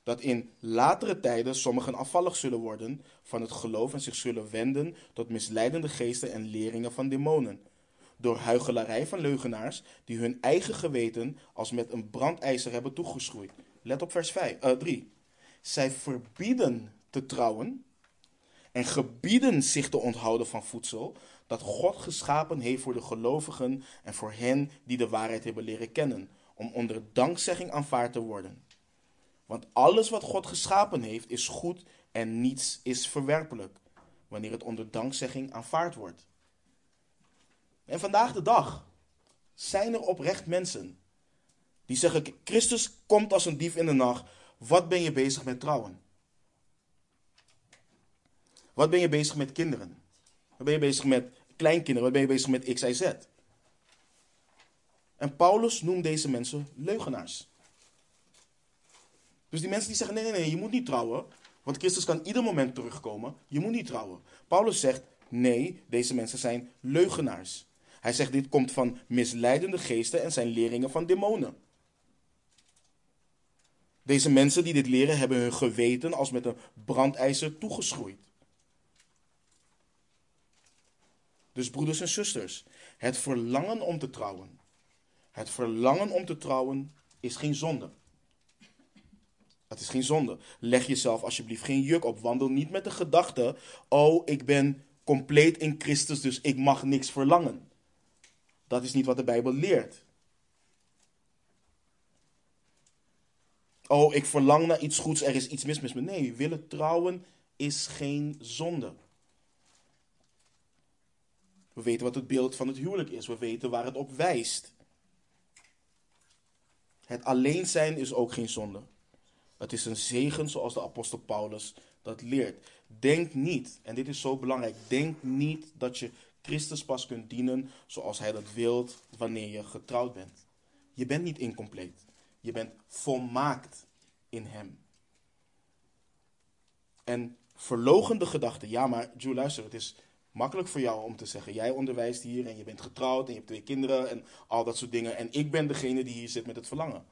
dat in latere tijden sommigen afvallig zullen worden van het geloof en zich zullen wenden tot misleidende geesten en leringen van demonen. Door huichelarij van leugenaars die hun eigen geweten als met een brandijzer hebben toegeschroeid. Let op vers 5, uh, 3. Zij verbieden te trouwen en gebieden zich te onthouden van voedsel dat God geschapen heeft voor de gelovigen en voor hen die de waarheid hebben leren kennen, om onder dankzegging aanvaard te worden. Want alles wat God geschapen heeft is goed en niets is verwerpelijk, wanneer het onder dankzegging aanvaard wordt. En vandaag de dag zijn er oprecht mensen die zeggen: Christus komt als een dief in de nacht. Wat ben je bezig met trouwen? Wat ben je bezig met kinderen? Wat ben je bezig met kleinkinderen? Wat ben je bezig met X, Y, Z? En Paulus noemt deze mensen leugenaars. Dus die mensen die zeggen: nee, nee, nee, je moet niet trouwen. Want Christus kan ieder moment terugkomen. Je moet niet trouwen. Paulus zegt: nee, deze mensen zijn leugenaars. Hij zegt: dit komt van misleidende geesten en zijn leringen van demonen. Deze mensen die dit leren hebben hun geweten als met een brandijzer toegeschroeid. Dus broeders en zusters, het verlangen om te trouwen. Het verlangen om te trouwen is geen zonde. Het is geen zonde. Leg jezelf alsjeblieft geen juk op. Wandel niet met de gedachte: oh, ik ben compleet in Christus, dus ik mag niks verlangen. Dat is niet wat de Bijbel leert. Oh, ik verlang naar iets goeds, er is iets mis met me. Nee, willen trouwen is geen zonde. We weten wat het beeld van het huwelijk is. We weten waar het op wijst. Het alleen zijn is ook geen zonde. Het is een zegen zoals de apostel Paulus dat leert. Denk niet, en dit is zo belangrijk, denk niet dat je Christus pas kunt dienen zoals hij dat wilt wanneer je getrouwd bent. Je bent niet incompleet. Je bent volmaakt in hem. En verlogende gedachten. Ja, maar Joe, luister, het is makkelijk voor jou om te zeggen: jij onderwijst hier en je bent getrouwd en je hebt twee kinderen en al dat soort dingen. En ik ben degene die hier zit met het verlangen.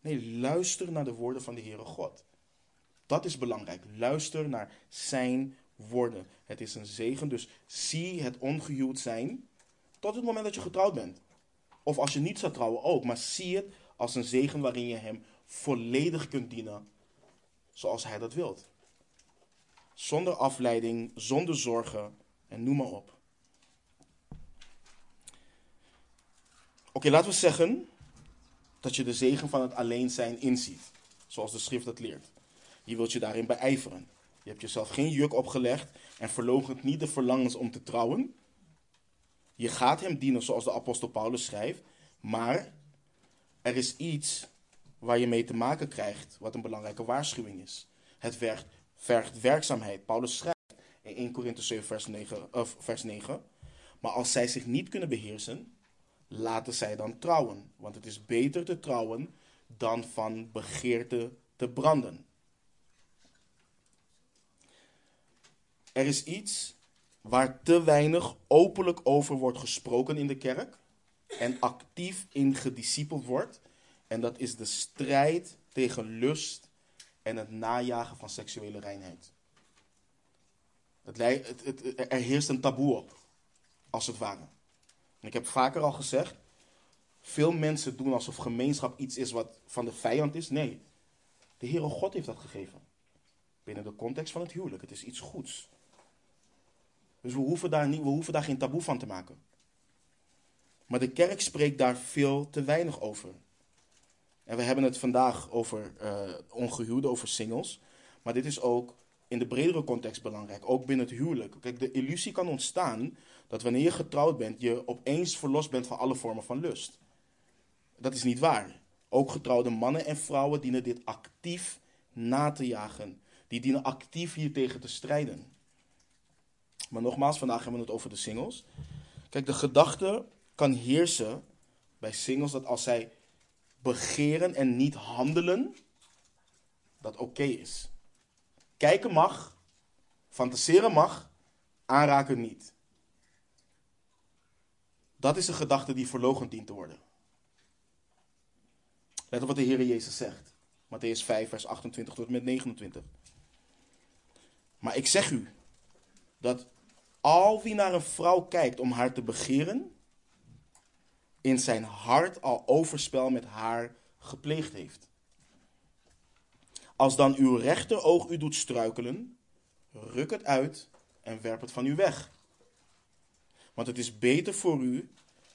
Nee, luister naar de woorden van de Heere God. Dat is belangrijk. Luister naar zijn woorden. Het is een zegen, dus zie het ongehuwd zijn tot het moment dat je getrouwd bent. Of als je niet zou trouwen ook, maar zie het als een zegen waarin je hem volledig kunt dienen zoals hij dat wilt. Zonder afleiding, zonder zorgen en noem maar op. Oké, laten we zeggen dat je de zegen van het alleen zijn inziet, zoals de schrift dat leert. Je wilt je daarin beijveren. Je hebt jezelf geen juk opgelegd en verloochent niet de verlangens om te trouwen. Je gaat hem dienen zoals de apostel Paulus schrijft, maar er is iets waar je mee te maken krijgt, wat een belangrijke waarschuwing is. Het vergt, vergt werkzaamheid. Paulus schrijft 1 Korinthe 7 vers 9, of vers 9, maar als zij zich niet kunnen beheersen, laten zij dan trouwen. Want het is beter te trouwen dan van begeerte te branden. Er is iets waar te weinig openlijk over wordt gesproken in de kerk en actief in gediscipeld wordt. En dat is de strijd tegen lust en het najagen van seksuele reinheid. Het, het, er heerst een taboe op, als het ware. En ik heb vaker al gezegd, veel mensen doen alsof gemeenschap iets is wat van de vijand is. Nee, de Heere God heeft dat gegeven. Binnen de context van het huwelijk. Het is iets goeds. Dus we hoeven daar, niet, we hoeven daar geen taboe van te maken. Maar de kerk spreekt daar veel te weinig over. En we hebben het vandaag over uh, ongehuwden, over singles. Maar dit is ook in de bredere context belangrijk, ook binnen het huwelijk. Kijk, de illusie kan ontstaan dat wanneer je getrouwd bent, je opeens verlost bent van alle vormen van lust. Dat is niet waar. Ook getrouwde mannen en vrouwen dienen dit actief na te jagen. Die dienen actief hier tegen te strijden. Maar nogmaals, vandaag hebben we het over de singles. Kijk, de gedachte kan heersen bij singles dat als zij begeren en niet handelen, dat oké is. Kijken mag, fantaseren mag, aanraken niet. Dat is een gedachte die verlogen dient te worden. Let op wat de Heer Jezus zegt. Matthäus 5, vers 28 tot en met 29. Maar ik zeg u dat al wie naar een vrouw kijkt om haar te begeren, in zijn hart al overspel met haar gepleegd heeft. Als dan uw rechteroog u doet struikelen, ruk het uit en werp het van u weg. Want het is beter voor u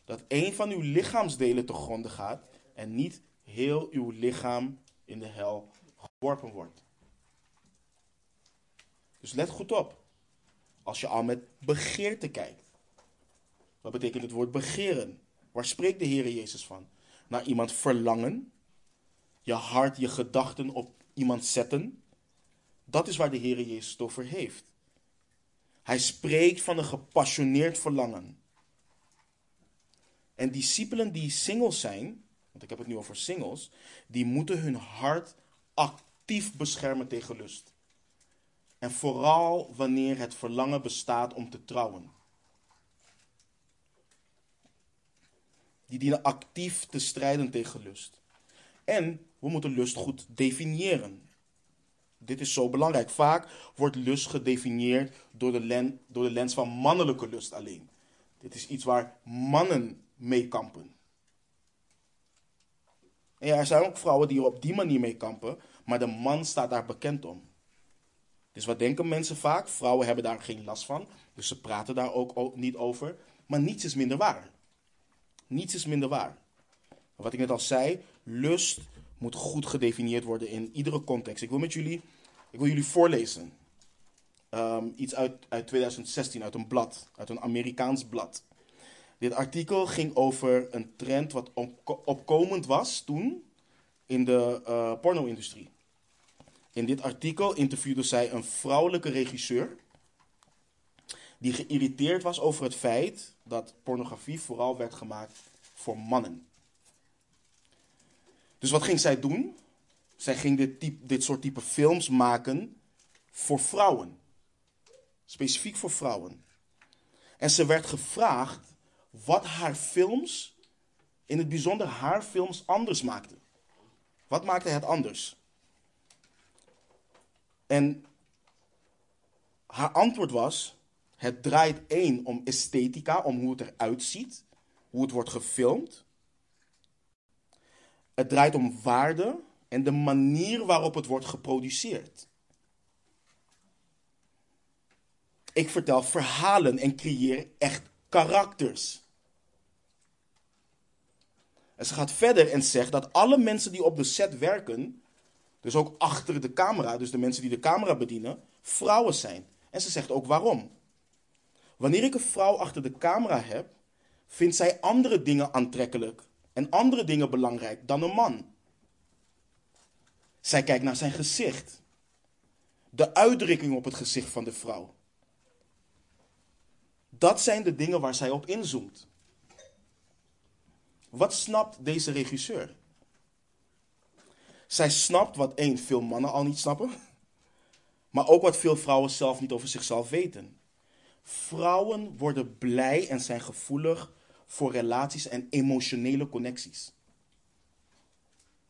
dat een van uw lichaamsdelen te gronden gaat en niet heel uw lichaam in de hel geworpen wordt. Dus let goed op. Als je al met begeerte kijkt. Wat betekent het woord begeren? Waar spreekt de Heer Jezus van? Naar iemand verlangen? Je hart, je gedachten op iemand zetten? Dat is waar de Heer Jezus over heeft. Hij spreekt van een gepassioneerd verlangen. En discipelen die singles zijn, want ik heb het nu over singles, die moeten hun hart actief beschermen tegen lust. En vooral wanneer het verlangen bestaat om te trouwen. Die dienen actief te strijden tegen lust. En we moeten lust goed definiëren. Dit is zo belangrijk. Vaak wordt lust gedefinieerd door de, lens, door de lens van mannelijke lust alleen. Dit is iets waar mannen mee kampen. En ja, er zijn ook vrouwen die er op die manier mee kampen, maar de man staat daar bekend om. Dus wat denken mensen vaak? Vrouwen hebben daar geen last van, dus ze praten daar ook niet over. Maar niets is minder waar. Niets is minder waar. Wat ik net al zei, lust moet goed gedefinieerd worden in iedere context. Ik wil met jullie, ik wil jullie voorlezen. Ehm, iets uit, uit 2016, uit een blad, uit een Amerikaans blad. Dit artikel ging over een trend wat opkomend was toen in de uh, porno-industrie. In dit artikel interviewde zij een vrouwelijke regisseur die geïrriteerd was over het feit dat pornografie vooral werd gemaakt voor mannen. Dus wat ging zij doen? Zij ging dit, type, dit soort type films maken voor vrouwen. Specifiek voor vrouwen. En ze werd gevraagd wat haar films, in het bijzonder haar films, anders maakte. Wat maakte het anders? En haar antwoord was: het draait één om esthetica, om hoe het eruit ziet, hoe het wordt gefilmd. Het draait om waarde en de manier waarop het wordt geproduceerd. Ik vertel verhalen en creëer echt karakters. En ze gaat verder en zegt dat alle mensen die op de set werken, dus ook achter de camera, dus de mensen die de camera bedienen, vrouwen zijn. En ze zegt ook waarom. Wanneer ik een vrouw achter de camera heb, vindt zij andere dingen aantrekkelijk en andere dingen belangrijk dan een man. Zij kijkt naar zijn gezicht. De uitdrukking op het gezicht van de vrouw. Dat zijn de dingen waar zij op inzoomt. Wat snapt deze regisseur? Zij snapt wat één, veel mannen al niet snappen. Maar ook wat veel vrouwen zelf niet over zichzelf weten. Vrouwen worden blij en zijn gevoelig voor relaties en emotionele connecties.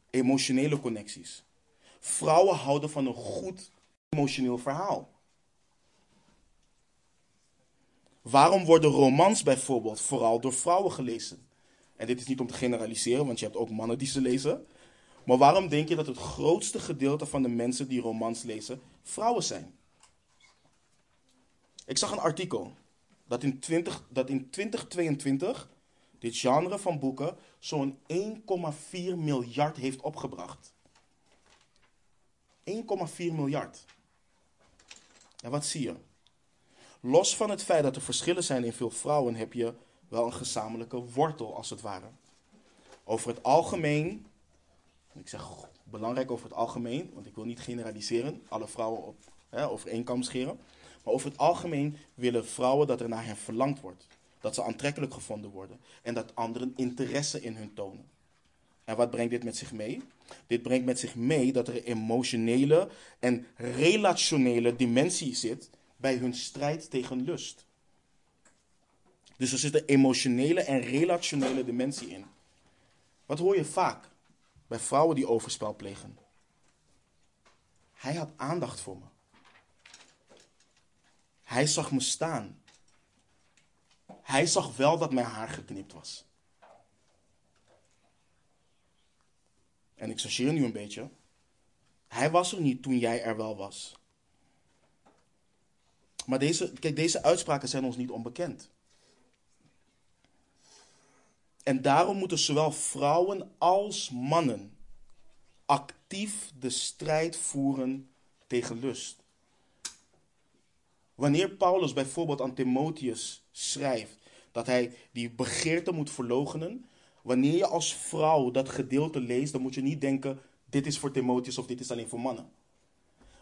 Emotionele connecties. Vrouwen houden van een goed emotioneel verhaal. Waarom worden romans bijvoorbeeld vooral door vrouwen gelezen? En dit is niet om te generaliseren, want je hebt ook mannen die ze lezen. Maar waarom denk je dat het grootste gedeelte van de mensen die romans lezen vrouwen zijn? Ik zag een artikel dat in, 20, dat in 2022 dit genre van boeken zo'n 1,4 miljard heeft opgebracht. 1,4 miljard. En wat zie je? Los van het feit dat er verschillen zijn in veel vrouwen, heb je wel een gezamenlijke wortel, als het ware. Over het algemeen, ik zeg belangrijk over het algemeen, want ik wil niet generaliseren, alle vrouwen op, hè, over scheren. Over het algemeen willen vrouwen dat er naar hen verlangd wordt. Dat ze aantrekkelijk gevonden worden. En dat anderen interesse in hun tonen. En wat brengt dit met zich mee? Dit brengt met zich mee dat er emotionele en relationele dimensie zit bij hun strijd tegen lust. Dus er zit een emotionele en relationele dimensie in. Wat hoor je vaak bij vrouwen die overspel plegen? Hij had aandacht voor me. Hij zag me staan. Hij zag wel dat mijn haar geknipt was. En ik chargeer nu een beetje. Hij was er niet toen jij er wel was. Maar deze, kijk, deze uitspraken zijn ons niet onbekend. En daarom moeten zowel vrouwen als mannen actief de strijd voeren tegen lust. Wanneer Paulus bijvoorbeeld aan Timotheus schrijft dat hij die begeerte moet verloochenen, wanneer je als vrouw dat gedeelte leest, dan moet je niet denken: dit is voor Timotheus of dit is alleen voor mannen.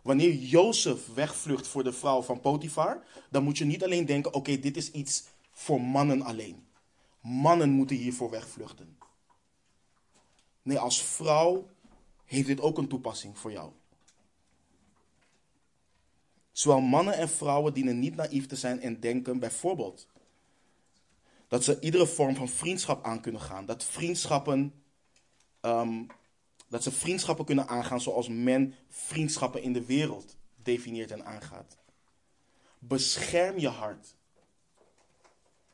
Wanneer Jozef wegvlucht voor de vrouw van Potifar, dan moet je niet alleen denken: oké, dit is iets voor mannen alleen. Mannen moeten hiervoor wegvluchten. Nee, als vrouw heeft dit ook een toepassing voor jou. Zowel mannen en vrouwen dienen niet naïef te zijn en denken bijvoorbeeld dat ze iedere vorm van vriendschap aan kunnen gaan. Dat vriendschappen, ehm, dat ze vriendschappen kunnen aangaan zoals men vriendschappen in de wereld definieert en aangaat. Bescherm je hart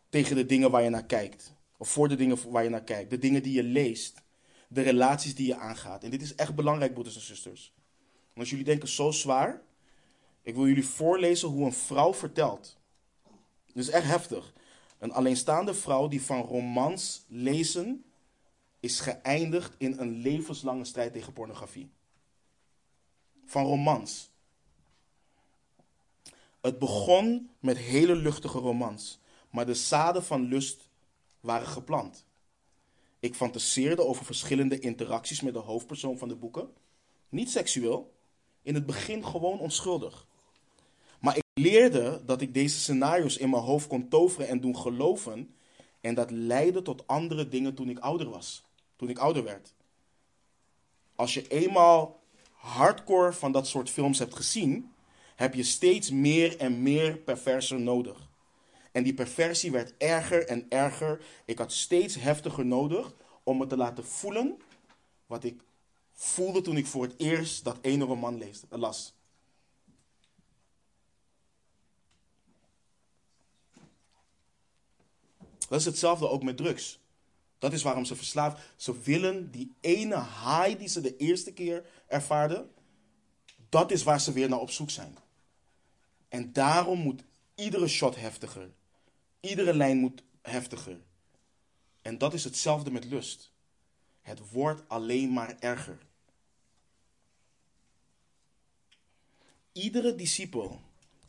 tegen de dingen waar je naar kijkt. Of voor de dingen waar je naar kijkt. De dingen die je leest. De relaties die je aangaat. En dit is echt belangrijk, broeders en zusters. En als jullie denken zo zwaar, ik wil jullie voorlezen hoe een vrouw vertelt. Is echt heftig. Een alleenstaande vrouw die van romans lezen is geëindigd in een levenslange strijd tegen pornografie. Van romans. Het begon met hele luchtige romans, maar de zaden van lust waren geplant. Ik fantaseerde over verschillende interacties met de hoofdpersoon van de boeken. Niet seksueel, in het begin gewoon onschuldig. Leerde dat ik deze scenario's in mijn hoofd kon toveren en doen geloven. En dat leidde tot andere dingen toen ik ouder was. Toen ik ouder werd. Als je eenmaal hardcore van dat soort films hebt gezien, heb je steeds meer en meer perverser nodig. En die perversie werd erger en erger. Ik had steeds heftiger nodig om me te laten voelen wat ik voelde toen ik voor het eerst dat ene roman las. Dat is hetzelfde ook met drugs. Dat is waarom ze verslaafd. Ze willen die ene high die ze de eerste keer ervaarden. Dat is waar ze weer naar op zoek zijn. En daarom moet iedere shot heftiger. Iedere lijn moet heftiger. En dat is hetzelfde met lust. Het wordt alleen maar erger. Iedere discipel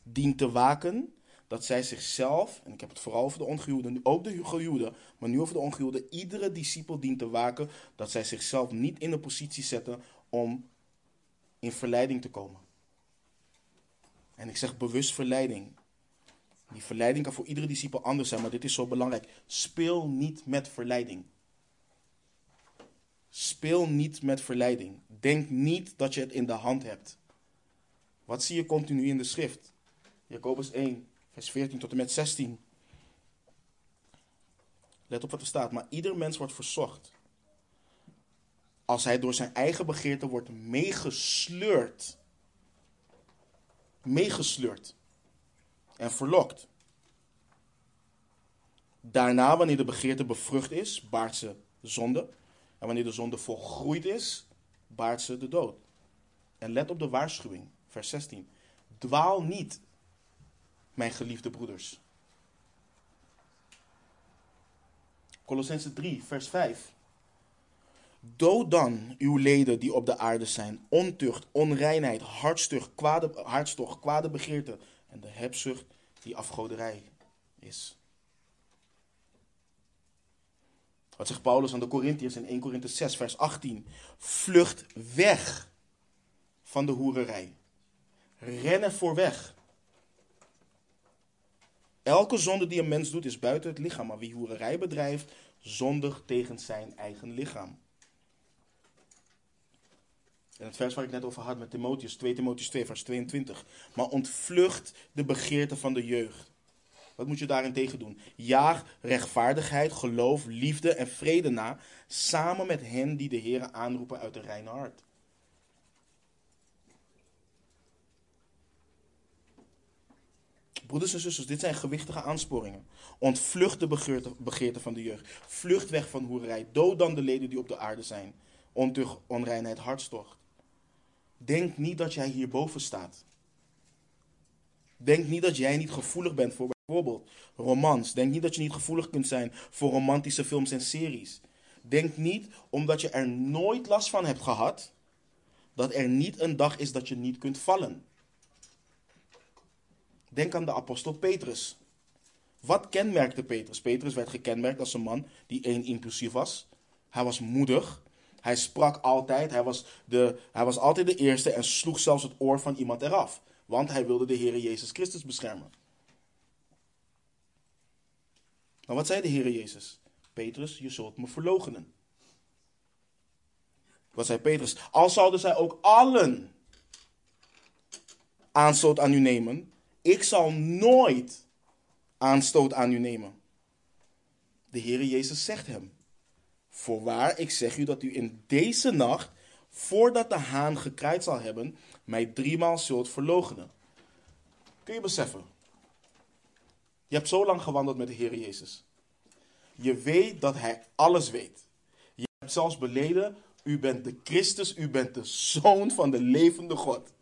dient te waken dat zij zichzelf, en ik heb het vooral over de ongehuwden, ook de gehuwden, maar nu over de ongehuwden, iedere discipel dient te waken dat zij zichzelf niet in de positie zetten om in verleiding te komen. En ik zeg bewust verleiding. Die verleiding kan voor iedere discipel anders zijn, maar dit is zo belangrijk. Speel niet met verleiding. Speel niet met verleiding. Denk niet dat je het in de hand hebt. Wat zie je continu in de schrift? Jacobus 1, vers 14 tot en met 16. Let op wat er staat. Maar ieder mens wordt verzocht. Als hij door zijn eigen begeerte wordt meegesleurd. Meegesleurd. En verlokt. Daarna, wanneer de begeerte bevrucht is, baart ze zonde. En wanneer de zonde volgroeid is, baart ze de dood. En let op de waarschuwing, vers 16. Dwaal niet mijn geliefde broeders. Colossense 3, vers 5. Dood dan uw leden die op de aarde zijn: ontucht, onreinheid, hartstocht, kwade, hartstocht, kwade begeerte en de hebzucht die afgoderij is. Wat zegt Paulus aan de Corinthiërs in 1 Korinthe 6, vers 18? Vlucht weg van de hoererij. Rennen voor weg. Elke zonde die een mens doet is buiten het lichaam, maar wie hoererij bedrijft, zondigt tegen zijn eigen lichaam. En het vers waar ik net over had met Timotheus, 2 Timotheus 2, vers 22. Maar ontvlucht de begeerte van de jeugd. Wat moet je daarin tegen doen? Jaag rechtvaardigheid, geloof, liefde en vrede na, samen met hen die de Heer aanroepen uit de reine hart. Broeders en zusters, dit zijn gewichtige aansporingen. Ontvlucht de begeerte, van de jeugd. Vlucht weg van hoerij. Dood dan de leden die op de aarde zijn. Ontucht, onreinheid, hartstocht. Denk niet dat jij hierboven staat. Denk niet dat jij niet gevoelig bent voor bijvoorbeeld romans. Denk niet dat je niet gevoelig kunt zijn voor romantische films en series. Denk niet omdat je er nooit last van hebt gehad, dat er niet een dag is dat je niet kunt vallen. Denk aan de apostel Petrus. Wat kenmerkte Petrus? Petrus werd gekenmerkt als een man die één impulsief was. Hij was moedig. Hij sprak altijd. Hij was, de, hij was altijd de eerste en sloeg zelfs het oor van iemand eraf. Want hij wilde de Heer Jezus Christus beschermen. Maar wat zei de Heer Jezus? Petrus, je zult me verloochenen. Wat zei Petrus? Al zouden zij ook allen aanstoot aan u nemen, ik zal nooit aanstoot aan u nemen. De Heere Jezus zegt hem: Voorwaar, ik zeg u dat u in deze nacht, voordat de haan gekraaid zal hebben, mij driemaal zult verloochenen. Kun je beseffen? Je hebt zo lang gewandeld met de Heer Jezus. Je weet dat Hij alles weet. Je hebt zelfs beleden, u bent de Christus, u bent de Zoon van de levende God.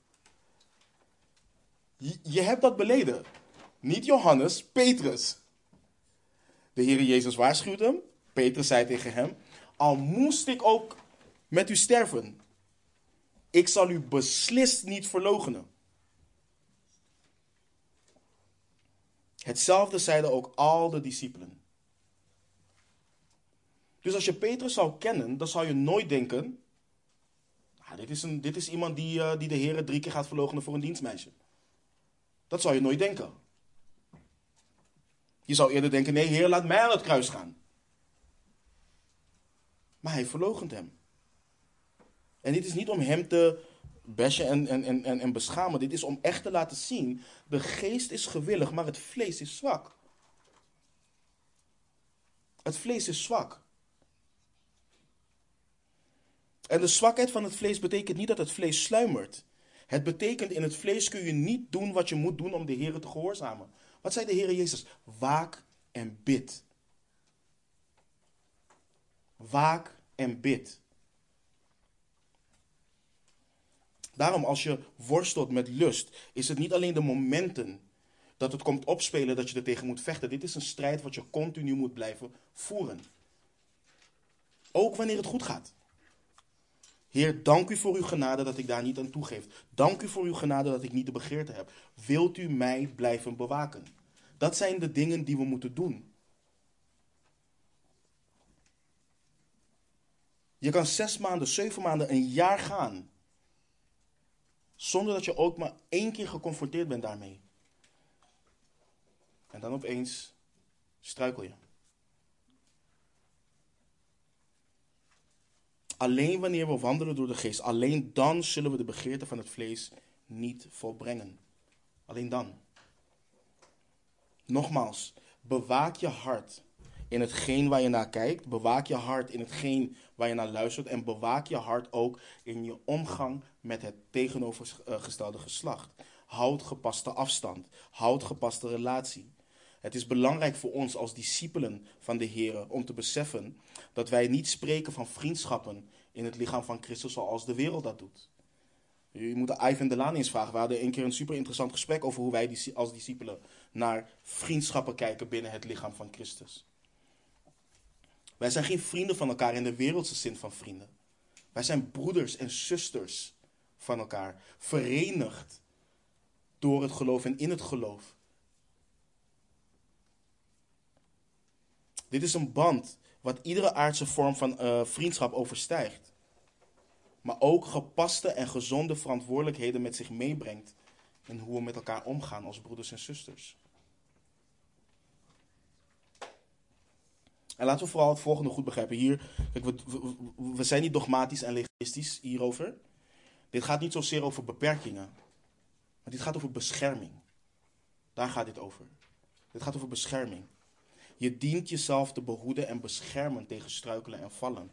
Je, hebt dat beleden. Niet Johannes, Petrus. De Heer Jezus waarschuwt hem. Petrus zei tegen hem, al moest ik ook met u sterven, ik zal u beslist niet verloochenen. Hetzelfde zeiden ook al de discipelen. Dus als je Petrus zou kennen, dan zou je nooit denken: ah, dit, is een, dit is iemand die, uh, die de Heer drie keer gaat verloochenen voor een dienstmeisje. Dat zou je nooit denken. Je zou eerder denken: nee, Heer, laat mij aan het kruis gaan. Maar hij verloochent hem. En dit is niet om hem te bashen en, en, en, en beschamen. Dit is om echt te laten zien: de geest is gewillig, maar het vlees is zwak. Het vlees is zwak. En de zwakheid van het vlees betekent niet dat het vlees sluimert. Het betekent in het vlees kun je niet doen wat je moet doen om de Heer te gehoorzamen. Wat zei de Heer Jezus? Waak en bid. Waak en bid. Daarom, als je worstelt met lust, is het niet alleen de momenten dat het komt opspelen dat je er tegen moet vechten. Dit is een strijd wat je continu moet blijven voeren. Ook wanneer het goed gaat. Heer, dank u voor uw genade dat ik daar niet aan toegeef. Dank u voor uw genade dat ik niet de begeerte heb. Wilt u mij blijven bewaken? Dat zijn de dingen die we moeten doen. Je kan zes maanden, zeven maanden, een jaar gaan. Zonder dat je ook maar één keer geconfronteerd bent daarmee. En dan opeens struikel je. Alleen wanneer we wandelen door de geest, alleen dan zullen we de begeerte van het vlees niet volbrengen. Alleen dan. Nogmaals, bewaak je hart in hetgeen waar je naar kijkt. Bewaak je hart in hetgeen waar je naar luistert. En bewaak je hart ook in je omgang met het tegenovergestelde geslacht. Houd gepaste afstand. Houd gepaste relatie. Het is belangrijk voor ons als discipelen van de Heer om te beseffen dat wij niet spreken van vriendschappen in het lichaam van Christus zoals de wereld dat doet. Je moet Ivan de Laan eens vragen. We hadden een keer een super interessant gesprek over hoe wij als discipelen naar vriendschappen kijken binnen het lichaam van Christus. Wij zijn geen vrienden van elkaar in de wereldse zin van vrienden. Wij zijn broeders en zusters van elkaar, verenigd door het geloof en in het geloof. Dit is een band wat iedere aardse vorm van uh, vriendschap overstijgt. Maar ook gepaste en gezonde verantwoordelijkheden met zich meebrengt in hoe we met elkaar omgaan als broeders en zusters. En laten we vooral het volgende goed begrijpen. Hier, kijk, we, we, zijn niet dogmatisch en legalistisch hierover. Dit gaat niet zozeer over beperkingen. Maar dit gaat over bescherming. Daar gaat dit over. Dit gaat over bescherming. Je dient jezelf te behoeden en beschermen tegen struikelen en vallen.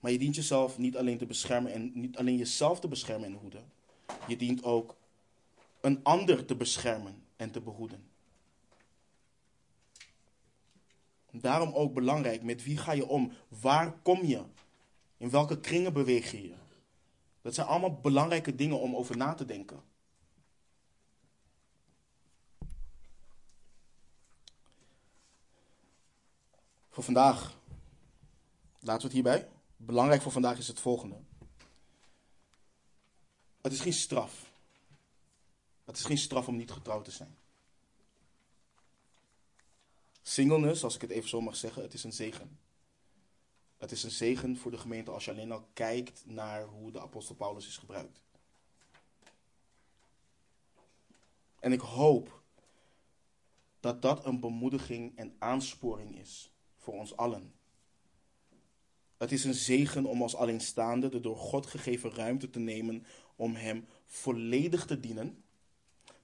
Maar je dient jezelf niet alleen te beschermen en niet alleen jezelf te beschermen en hoeden. Je dient ook een ander te beschermen en te behoeden. Daarom ook belangrijk, met wie ga je om? Waar kom je? In welke kringen beweeg je je? Dat zijn allemaal belangrijke dingen om over na te denken. Voor vandaag, laten we het hierbij. Belangrijk voor vandaag is het volgende. Het is geen straf. Het is geen straf om niet getrouwd te zijn. Singleness, als ik het even zo mag zeggen, het is een zegen. Het is een zegen voor de gemeente als je alleen al kijkt naar hoe de apostel Paulus is gebruikt. En ik hoop dat dat een bemoediging en aansporing is voor ons allen. Het is een zegen om als alleenstaande de door God gegeven ruimte te nemen om Hem volledig te dienen,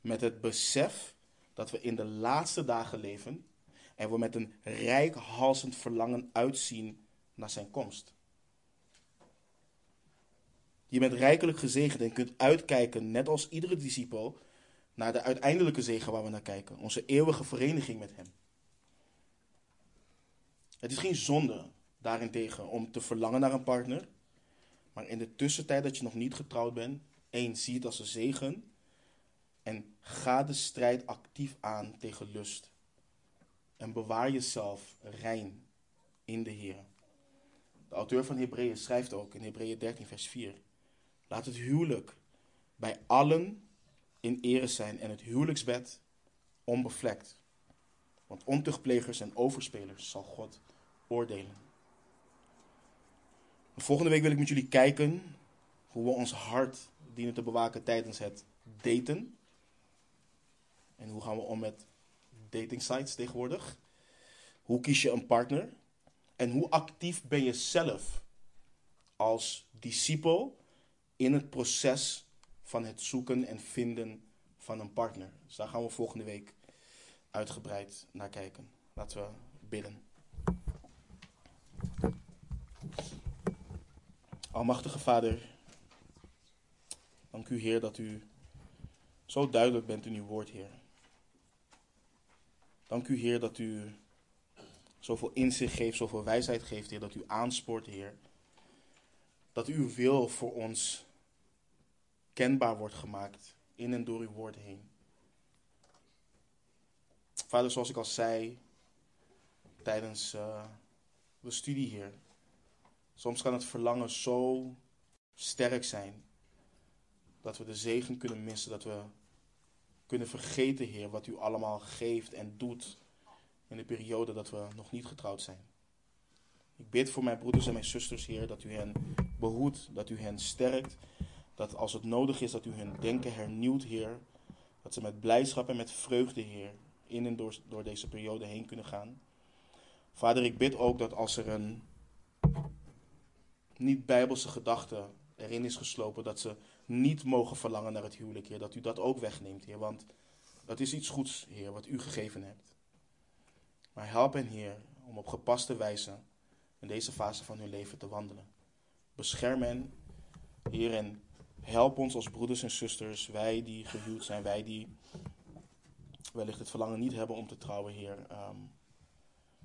met het besef dat we in de laatste dagen leven en we met een rijkhalsend verlangen uitzien naar Zijn komst. Je bent rijkelijk gezegend en kunt uitkijken, net als iedere discipel, naar de uiteindelijke zegen waar we naar kijken, onze eeuwige vereniging met Hem. Het is geen zonde daarentegen om te verlangen naar een partner. Maar in de tussentijd dat je nog niet getrouwd bent, één, zie het als een zegen. En ga de strijd actief aan tegen lust. En bewaar jezelf rein in de Heer. De auteur van Hebreeën schrijft ook in Hebreeën 13, vers 4. Laat het huwelijk bij allen in ere zijn en het huwelijksbed onbevlekt. Want ontuchtplegers en overspelers zal God oordelen. Volgende week wil ik met jullie kijken hoe we ons hart dienen te bewaken tijdens het daten. En hoe gaan we om met dating sites tegenwoordig? Hoe kies je een partner? En hoe actief ben je zelf als discipel in het proces van het zoeken en vinden van een partner? Dus daar gaan we volgende week uitgebreid naar kijken. Laten we bidden. Almachtige Vader, dank u Heer dat u zo duidelijk bent in uw woord, Heer. Dank u Heer dat u zoveel inzicht geeft, zoveel wijsheid geeft, Heer, dat u aanspoort, Heer. Dat uw wil voor ons kenbaar wordt gemaakt in en door uw woord heen. Vader, zoals ik al zei tijdens uh, de studie, Heer, Soms kan het verlangen zo sterk zijn dat we de zegen kunnen missen, dat we kunnen vergeten, Heer, wat u allemaal geeft en doet in de periode dat we nog niet getrouwd zijn. Ik bid voor mijn broeders en mijn zusters, Heer, dat u hen behoedt, dat u hen sterkt, dat als het nodig is, dat u hun denken hernieuwt, Heer, dat ze met blijdschap en met vreugde, Heer, in en door, door deze periode heen kunnen gaan. Vader, ik bid ook dat als er een niet-bijbelse gedachte erin is geslopen dat ze niet mogen verlangen naar het huwelijk, Heer. Dat u dat ook wegneemt, Heer. Want dat is iets goeds, Heer, wat u gegeven hebt. Maar help hen, Heer, om op gepaste wijze in deze fase van hun leven te wandelen. Bescherm hen, Heer, en help ons als broeders en zusters, wij die gehuwd zijn, wij die wellicht het verlangen niet hebben om te trouwen, Heer. Ehm,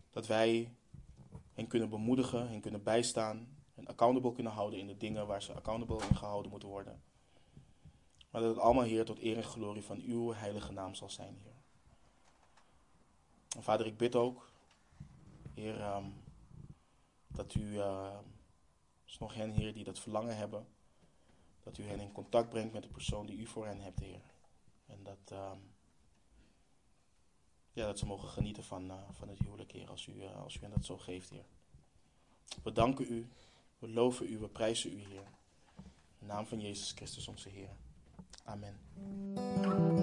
dat wij hen kunnen bemoedigen, hen kunnen bijstaan en accountable kunnen houden in de dingen waar ze accountable in gehouden moeten worden. Maar dat het allemaal, Heer, tot eer en glorie van uw heilige naam zal zijn, Heer. Vader, ik bid ook, Heer, um, dat u, uh, nog hen, Heer, die dat verlangen hebben, dat u hen in contact brengt met de persoon die u voor hen hebt, Heer. En dat, ja, dat ze mogen genieten van, uh, van het huwelijk, Heer, als u, uh, als u hen dat zo geeft, Heer. We danken u we loven u, we prijzen u, Heer. In naam van Jezus Christus, onze Heer. Amen.